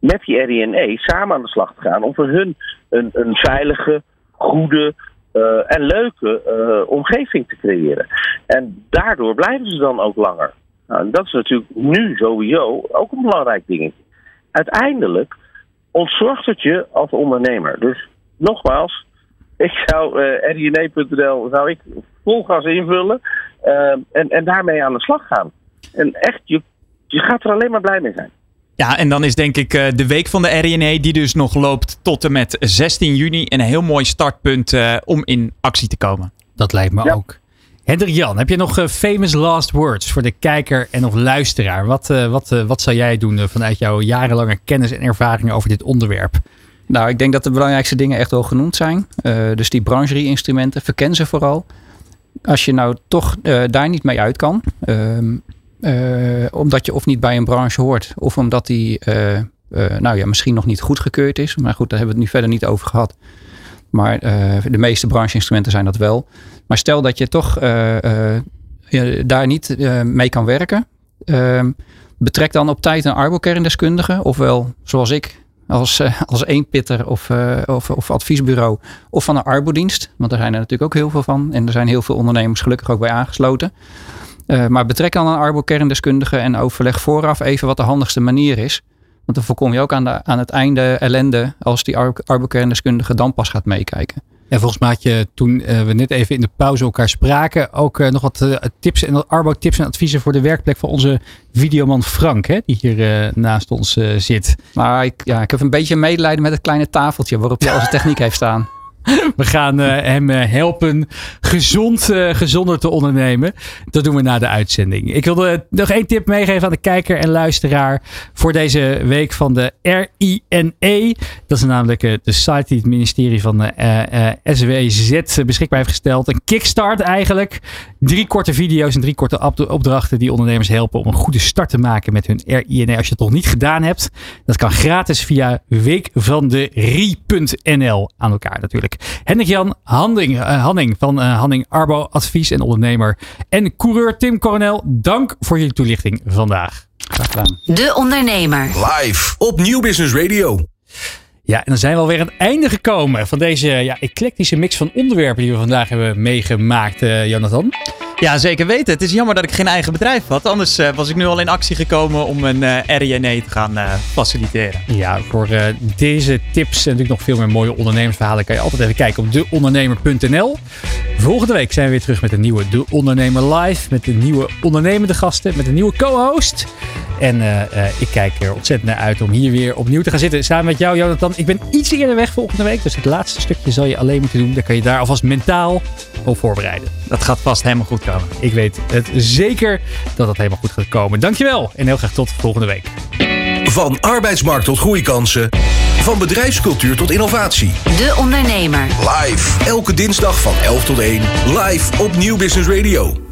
met die RINE samen aan de slag te gaan. Om voor hun een, een veilige, goede uh, en leuke uh, omgeving te creëren. En daardoor blijven ze dan ook langer. Nou, dat is natuurlijk nu sowieso ook een belangrijk dingetje. Uiteindelijk ontzorgt het je als ondernemer. Dus nogmaals, ik zou uh, rjne.nl zou ik vol gas invullen uh, en, en daarmee aan de slag gaan. En echt, je, je gaat er alleen maar blij mee zijn. Ja, en dan is denk ik uh, de week van de RNA, die dus nog loopt tot en met 16 juni, een heel mooi startpunt uh, om in actie te komen. Dat lijkt me ja. ook. Hendrik Jan, heb je nog famous last words voor de kijker en of luisteraar? Wat, wat, wat zou jij doen vanuit jouw jarenlange kennis en ervaringen over dit onderwerp? Nou, ik denk dat de belangrijkste dingen echt wel genoemd zijn. Uh, dus die brancherie-instrumenten, verken ze vooral. als je nou toch eh, daar niet mee uit kan, ehm, eh, omdat je of niet bij een branche hoort, of omdat die eh, eh, nou ja, misschien nog niet goedgekeurd is. Maar goed, daar hebben we het nu verder niet over gehad. Maar eh, de meeste brancheinstrumenten zijn dat wel. Maar stel dat je toch eh, eh, daar niet eh, mee kan werken. ehm, betrek dan op tijd een arbokerndeskundige. Ofwel, zoals ik, als, eh, als eenpitter of, eh, of, of adviesbureau. Of van een arbodienst. Want daar zijn er natuurlijk ook heel veel van. En er zijn heel veel ondernemers gelukkig ook bij aangesloten. Eh, maar betrek dan een arbokerndeskundige en overleg vooraf even wat de handigste manier is. Want dan voorkom je ook aan, de, aan het einde ellende als die ar- arbokerndeskundige dan pas gaat meekijken. En volgens mij had je toen eh, we net even in de pauze elkaar spraken, ook eh, nog wat eh, tips en arbo-tips en adviezen voor de werkplek van onze videoman Frank, hè, die hier naast ons zit. Maar ik, ja, ik heb een beetje medelijden met het kleine tafeltje waarop hij al zijn techniek heeft staan. We gaan eh, hem eh, helpen gezond, eh, gezonder te ondernemen. Dat doen we na de uitzending. Ik wilde nog één tip meegeven aan de kijker en luisteraar voor deze week van de RINE. Dat is namelijk de site die het ministerie van SWZ beschikbaar heeft gesteld. Een kickstart eigenlijk. Drie korte video's en drie korte op- opdrachten die ondernemers helpen om een goede start te maken met hun RINE. Als je het nog niet gedaan hebt, dat kan gratis via weekvanderie.nl aan elkaar natuurlijk. Hendrik-Jan Handing, eh, Hanning van eh, Hanning Arbo Advies en ondernemer. En coureur Tim Coronel, dank voor jullie toelichting vandaag. Graag gedaan. De Ondernemer. Live op Nieuw Business Radio. Ja, en dan zijn we alweer aan het einde gekomen van deze ja, eclectische mix van onderwerpen die we vandaag hebben meegemaakt, eh, Jonathan. Ja, zeker weten. Het is jammer dat ik geen eigen bedrijf had. Anders eh, was ik nu al in actie gekomen om een RINE te gaan eh, faciliteren. Ja, voor deze tips en natuurlijk nog veel meer mooie ondernemersverhalen kan je altijd even kijken op deondernemer.nl. Volgende week zijn we weer terug met een nieuwe De Ondernemer Live. Met een nieuwe ondernemende gasten, met een nieuwe co-host. En ik kijk er ontzettend naar uit om hier weer opnieuw te gaan zitten. Samen met jou, Jonathan. Ik ben iets eerder weg volgende week. Dus het laatste stukje zal je alleen moeten doen. Dan kan je daar alvast mentaal op voorbereiden. Dat gaat vast helemaal goed komen. Ik weet het zeker dat het helemaal goed gaat komen. Dankjewel en heel graag tot volgende week. Van arbeidsmarkt tot groeikansen. Van bedrijfscultuur tot innovatie. De Ondernemer. Live. Elke dinsdag van 11 tot 1. Live op Nieuw Business Radio.